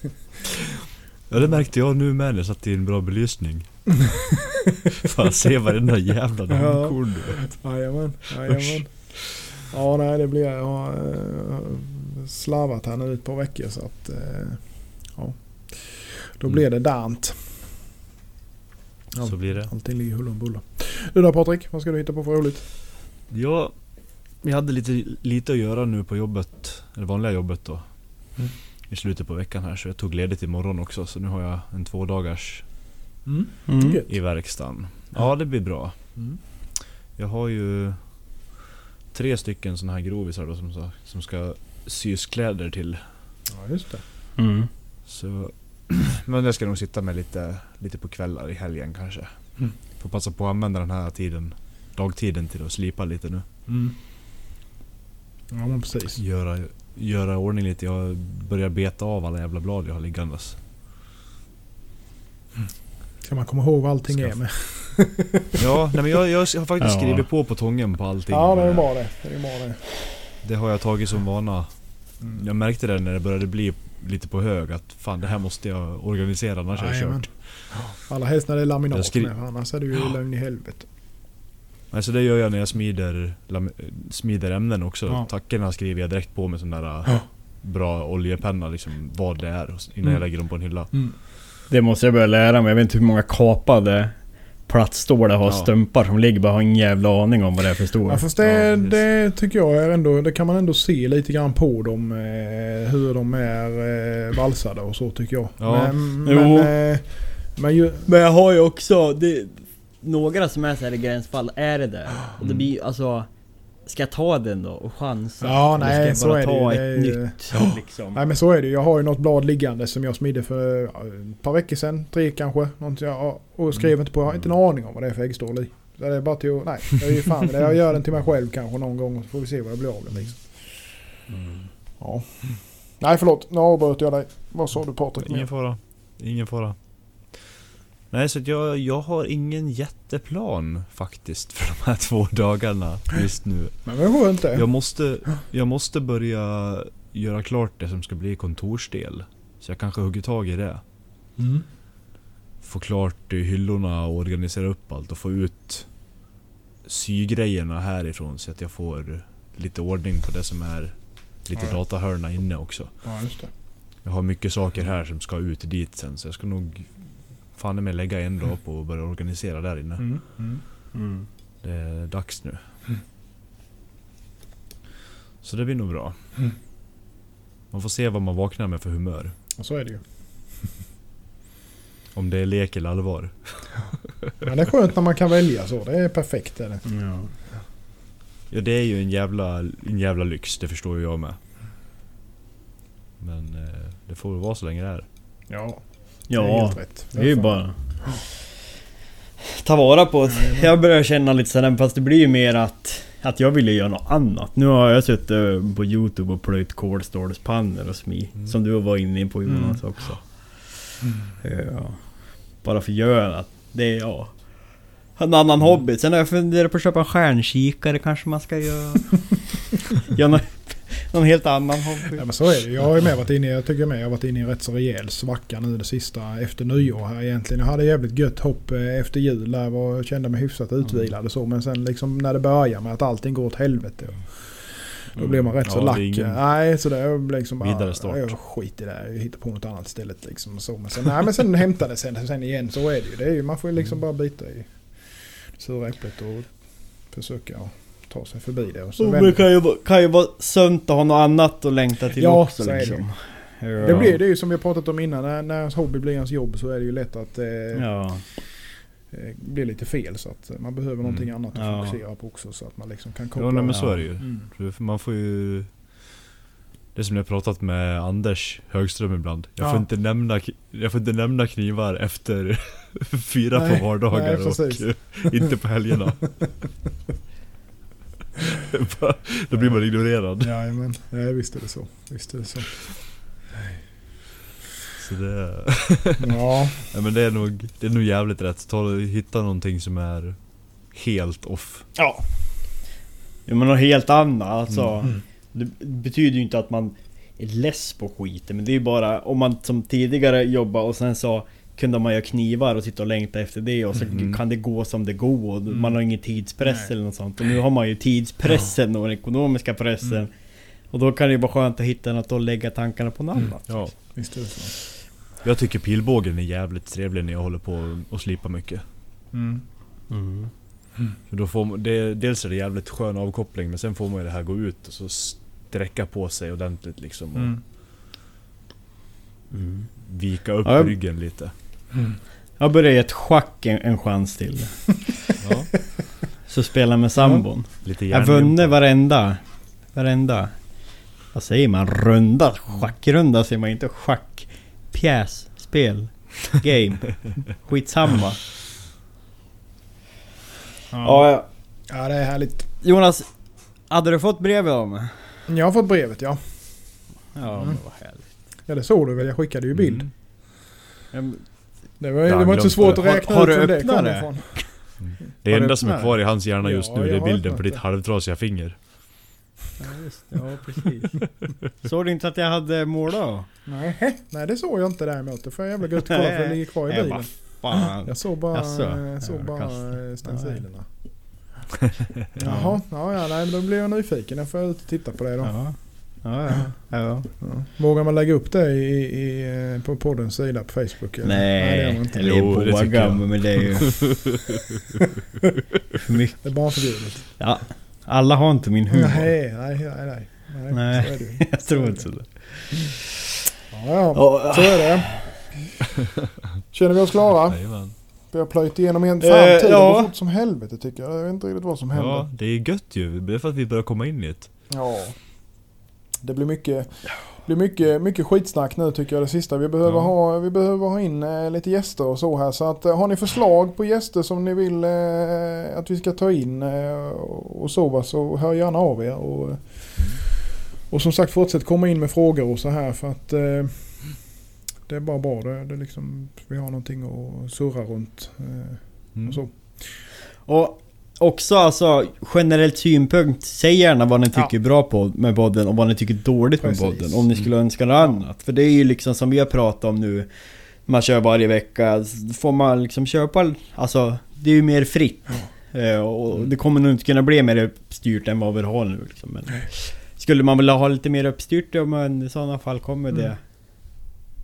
Ja det märkte jag nu med när jag satt i en bra belysning. Fan se varenda jävla namnkorn du vet. Jajamän, jajamän. Ja, nej det blir... Jag har eh, slarvat här nu ett par veckor så att... eh, ja. Då Mm. blir det dant. Ja. Så blir det. Allting ligger huller om buller. Du då Patrik, vad ska du hitta på för roligt? Ja, vi hade lite, lite att göra nu på jobbet, eller vanliga jobbet då. Mm. I slutet på veckan här så jag tog ledigt imorgon också så nu har jag en två dagars Mm. Gött. i verkstaden. Ja det blir bra. Mm. Jag har ju tre stycken såna här grovisar då som, ska- som ska sys kläder till. Ja, just det. Mm. Så, men jag ska nog sitta med lite, lite på kvällar i helgen kanske. Mm. Får passa på att använda den här tiden, dagtiden till att slipa lite nu. Mm. Ja men precis. Göra, göra ordning lite. Jag börjar beta av alla jävla blad jag har liggandes. Ska man komma ihåg vad allting Ska är med. Ja, nej men jag, jag har faktiskt Ja. skrivit på på tången på allting. Ja det är bra det. Det är bra det. Det har jag tagit som vana. Mm. Jag märkte det när det började bli lite på hög att fan det här måste jag organisera annars är jag kört. Allra helst när det är laminat skri- med. Annars är det ju lögn i helvete. Alltså det gör jag när jag smider, smider ämnen också. Ja. Tackorna skriver jag direkt på med sån där Ja. bra oljepenna liksom, vad det är innan Mm. jag lägger dem på en hylla. Det måste jag börja lära mig. Jag vet inte hur många kapade plattstålar har Ja. stumpar som ligger. Bara har ingen jävla aning om vad det är för stor. Ja, fast det, Ja, det tycker jag är ändå, det kan man ändå se lite grann på dem. Eh, hur de är eh, valsade och så tycker jag. Ja. Men, Jo. men, eh, men ju, Men jag har ju också det, några som är så här i gränsfall, är det där? Och det blir alltså... Ska jag ta den då och chansa? Ja, Eller nej, ska jag bara det ta Det ett ju- nytt liksom? nej men så är det Jag har ju något blad liggande som jag smidde för ett par veckor sedan. Tre kanske. Jag, och skrev inte på. Jag har inte en aning om vad det är för äggstål i. Så det är bara till att, nej. Jag, är ju fan, det. jag gör den till mig själv kanske någon gång. Så får vi se vad det blir av den liksom. Ja. Nej förlåt, nu avbröt jag dig. Vad sa du Patrik? Ingen fara. Ingen fara. Nej, så jag, jag har ingen jätteplan faktiskt för de här två dagarna just nu. Men vad skönt det. Jag måste, jag måste börja göra klart det som ska bli kontorsdel. Så jag kanske hugger tag i det. Mm. Få klart hyllorna och organisera upp allt och få ut sygrejerna härifrån så att jag får lite ordning på det som är lite Ja. datahörna inne också. Ja just det. Jag har mycket saker här som ska ut dit sen så jag ska nog fan med lägga en dag på att börja organisera där inne. Mm. Mm. Mm. Det är dags nu. Mm. Så det blir nog bra. Mm. Man får se vad man vaknar med för humör. Och så är det ju. Om det är lek eller allvar. Men det är skönt när man kan välja så. Det är perfekt. Är det. Ja. Ja det är ju en jävla, en jävla lyx, det förstår ju jag med. Men eh, det får väl vara så länge det är. Ja. Det är ja, helt rätt. det är ju bara... Ta vara på det. Jag börjar känna lite sådär, fast det blir ju mer att... Att jag ville göra något annat. Nu har jag suttit eh, på Youtube och plöjt kolstålspannor och smi. Mm. Som du var inne på Jonas också. Ja. Bara för att göra att det är ja. En annan hobby. Sen har jag funderat på att köpa en stjärnkikare kanske man ska göra. Göra någon, någon helt annan hobby. Ja men så är det. Jag har ju med varit inne, jag tycker med, jag har varit inne i en rätt så rejäl svacka nu det sista efter nyår här egentligen. Jag hade jävligt gött hopp eh, efter jul där och kände mig hyfsat utvilad och så. Men sen liksom när det börjar med att allting går åt helvete. Då blir man rätt så Ja, lack. ingen Nej så det liksom bara... vidare start. Jag skit i det. här. Jag hittar på något annat istället liksom. och Så. Men sen, nej, men sen hämtar det sen, sen igen. Så är det ju. Det är ju man får ju liksom bara bita i det sura äpplet och försöka ta sig förbi det. Och så Oh, det kan ju, vara- kan ju vara sunt att ha något annat att längta till Ja, också så är det liksom. Ja. Det blir det är ju som vi har pratat om innan. När, när ens hobby blir ens jobb så är det ju lätt att eh, Ja. eh, bli lite fel. Så att man behöver någonting annat att Ja. fokusera på också. Så att man liksom kan koppla Ja nej, men så är det ju. Mm. Man får ju... Det som jag har pratat med Anders Högström ibland. Jag, Ja. får, inte nämna, jag får inte nämna knivar efter fyra Nej, på vardagar nej, och inte på helgerna. Då blir man ignorerad. Ja, visst är det så. Visst är det så. Så det, Ja, nej, men det, är nog, det är nog jävligt rätt. Ta, hitta någonting som är helt off. Ja. Ja men något helt annat alltså. Mm. Det betyder ju inte att man är less på skiten. Men det är ju bara om man som tidigare jobbar och sen så kunde man göra knivar och sitta och längta efter det och så Mhm. kan det gå som det går. Och Man har ingen tidspress Nej. eller något sånt. Och nu har man ju tidspressen och den ekonomiska pressen. Mm. Och då kan det ju vara skönt att hitta något och lägga tankarna på något Mm. annat. Ja. visst är det så. Jag tycker pilbågen är jävligt trevlig när jag håller på och slipar mycket. Mm. För då får man, det, dels är det jävligt skön avkoppling men sen får man ju det här gå ut och så sträcka på sig ordentligt liksom. Och Mm. Mm. vika upp Ja, jag- ryggen lite. Jag börjar ge ett schack en, en chans till. Ja, Så spela med sambon. lite Jag vunnit varenda. Varenda. Vad säger man? Runda? Schackrunda säger man inte. Schack. Pjäs. Spel. Game. Skitsamma. Ja. ja. Ja, det är härligt. Jonas. Hade du fått brevet av mig? Jag har fått brevet ja. Ja, Mm. men vad härligt. Ja det såg du väl? Jag skickade ju bild. Mm. Det var, det var inte så svårt det. att Har- räkna har ut du var det kom det? ifrån. Det Har du enda som är kvar i hans hjärna just Ja, nu det är har bilden på ditt det. halvtrasiga finger. Ja, just det. Ja, precis. Såg du inte att jag hade målat? Nej, nej det såg jag inte däremot. Det får jag jävla gött kolla för det ligger kvar i bilen. fan. Jag såg bara, jag såg Ja, bara eh, stencilerna. Jaha, ja, ja nej, men då blir jag nyfiken. Jag får ut och titta på det då. Ja. Ja, ja. Vågar man lägga upp det i, i, eh, på poddens sida på Facebook? eller? det gör Nej, man inte. eller Jo, det båga tycker jag. men det är ju... för mycket. Det är bara förbjudet. Ja, alla har inte min humor. Nej, nej, nej, nej. nej, Nej. Så är det ju. Jag tror inte det. Ja, ja, så är det. Känner vi oss klara? Vi har plöjt igenom en. Fan, Eh, tiden ja. fort som helvete tycker jag. Jag vet inte riktigt vad som händer. Ja, det är gött ju. Det är för att vi börjar komma in i det. Ja. Det blir mycket, blir mycket, mycket skitsnack nu tycker jag det sista. Vi behöver, Ja. ha, vi behöver ha in eh, lite gäster och så här. Så att, eh, har ni förslag på gäster som ni vill eh, att vi ska ta in eh, och så så hör gärna av er. Och, och som sagt fortsätt komma in med frågor och så här för att det är bara bra. Det, det är liksom, vi har någonting att surra runt. Mm. och så. Och också alltså generellt synpunkt. Säg gärna vad ni tycker är bra på med podden och vad ni tycker dåligt Precis. med podden. Om ni skulle önska något annat. För det är ju liksom som vi har pratat om nu. Man kör varje vecka. Får man liksom köpa... Alltså det är ju mer fritt. Eh, Och det kommer nog inte kunna bli mer uppstyrt än vad vi har nu liksom. Men skulle man vilja ha lite mer uppstyrt, ja men i sådana fall kommer det... Mm.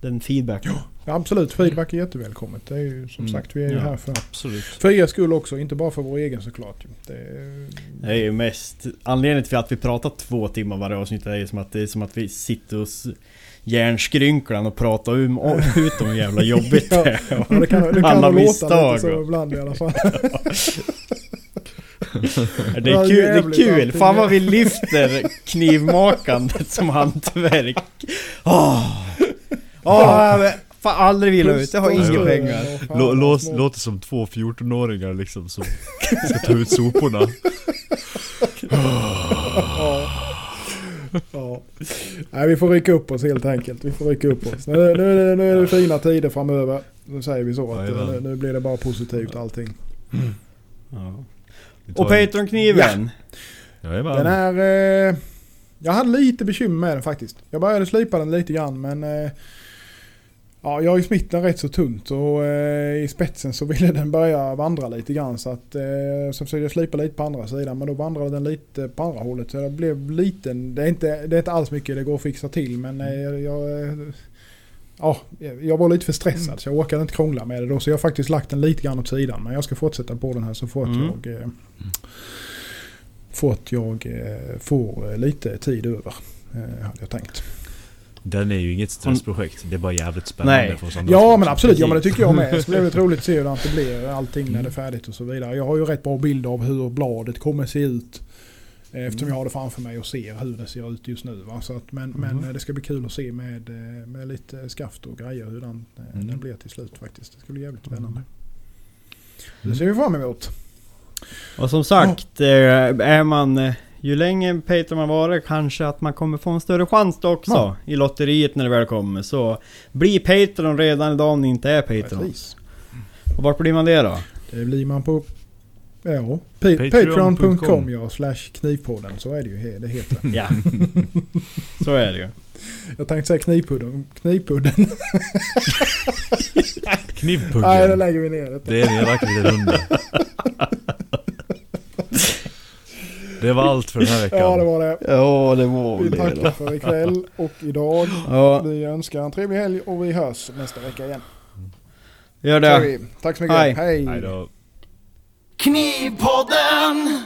Den feedbacken. Ja, absolut, feedback är jättevälkommet. Det är ju som Mm. sagt, vi är ju Ja. här för Absolut. För er skull också, inte bara för vår egen såklart. Det är, Det är ju mest... Anledningen till att vi pratar två timmar varje avsnitt är ju som att det är som att vi sitter hos järnskrynklan och pratar um, ut om hur jävla jobbigt det är. ja, det kan, det kan Alla misstag lite så ibland i alla fall. Det Ja, är kul, det är kul. Fan vad vi lyfter knivmakandet som hantverk. Jag vill fan aldrig vila ut. Jag har inga pengar. Lå, låter som två 14-åringar liksom som ska ta ut soporna. Ja. Ja. Nej, vi får rycka upp oss helt enkelt. Vi får rycka upp oss. Nu, nu, nu, är det fina tider framöver. Nu säger vi så. Att, nu, nu blir det bara positivt allting. Ja. Och en- Patreon-kniven. Jajamän. Den är... Eh, jag hade lite bekymmer med den faktiskt. Jag började slipa den lite grann men... Eh, ja, jag har ju smitt den rätt så tunt och eh, i spetsen så ville den börja vandra lite grann så att... Eh, så försökte jag slipa lite på andra sidan men då vandrade den lite på andra hållet så det blev liten. Det är inte, det är inte alls mycket det går att fixa till men eh, jag... Ja, jag var lite för stressad så jag orkade inte krångla med det då. Så jag har faktiskt lagt den lite grann åt sidan. Men jag ska fortsätta på den här så fort Mm. jag... Eh, fort jag eh, får eh, lite tid över. Eh, hade jag tänkt. Den är ju inget stressprojekt. Det är bara jävligt spännande Nej. för oss andra. Ja men absolut, ja men det tycker jag med. Det ska bli väldigt roligt att se hur det blir allting när det är färdigt och så vidare. Jag har ju rätt bra bild av hur bladet kommer se ut. eh, Eftersom jag har det framför mig och ser hur det ser ut just nu. Va? Så att, men, men eh, det ska bli kul att se med, eh, med lite skaft och grejer hur den, eh, Mm. den blir till slut faktiskt. Det ska bli jävligt spännande. Det ser vi fram emot. Och som sagt, eh, är man... Ju längre Patreon man varit kanske att man kommer få en större chans då också. Ja. I lotteriet när det väl kommer. Så bli Patreon redan idag om ni inte är Patreon. Och vart blir man det då? Det blir man på ja, pa- Patreon.com. ja, slash knivpodden. Så är det ju det heter. Ja. Så är det ju. Jag tänkte säga knivpudden. Knivpudden. Knivpuggen. Nej, då lägger vi ner det. Det är en liten runda. Det var allt för den här veckan. Ja, det var det. Ja, det var Vi tackar för ikväll och idag. Ja, Vi önskar en trevlig helg och vi hörs nästa vecka igen. gör det. vi. Tack så mycket. Hej. Hej. Hej då. Knivpodden!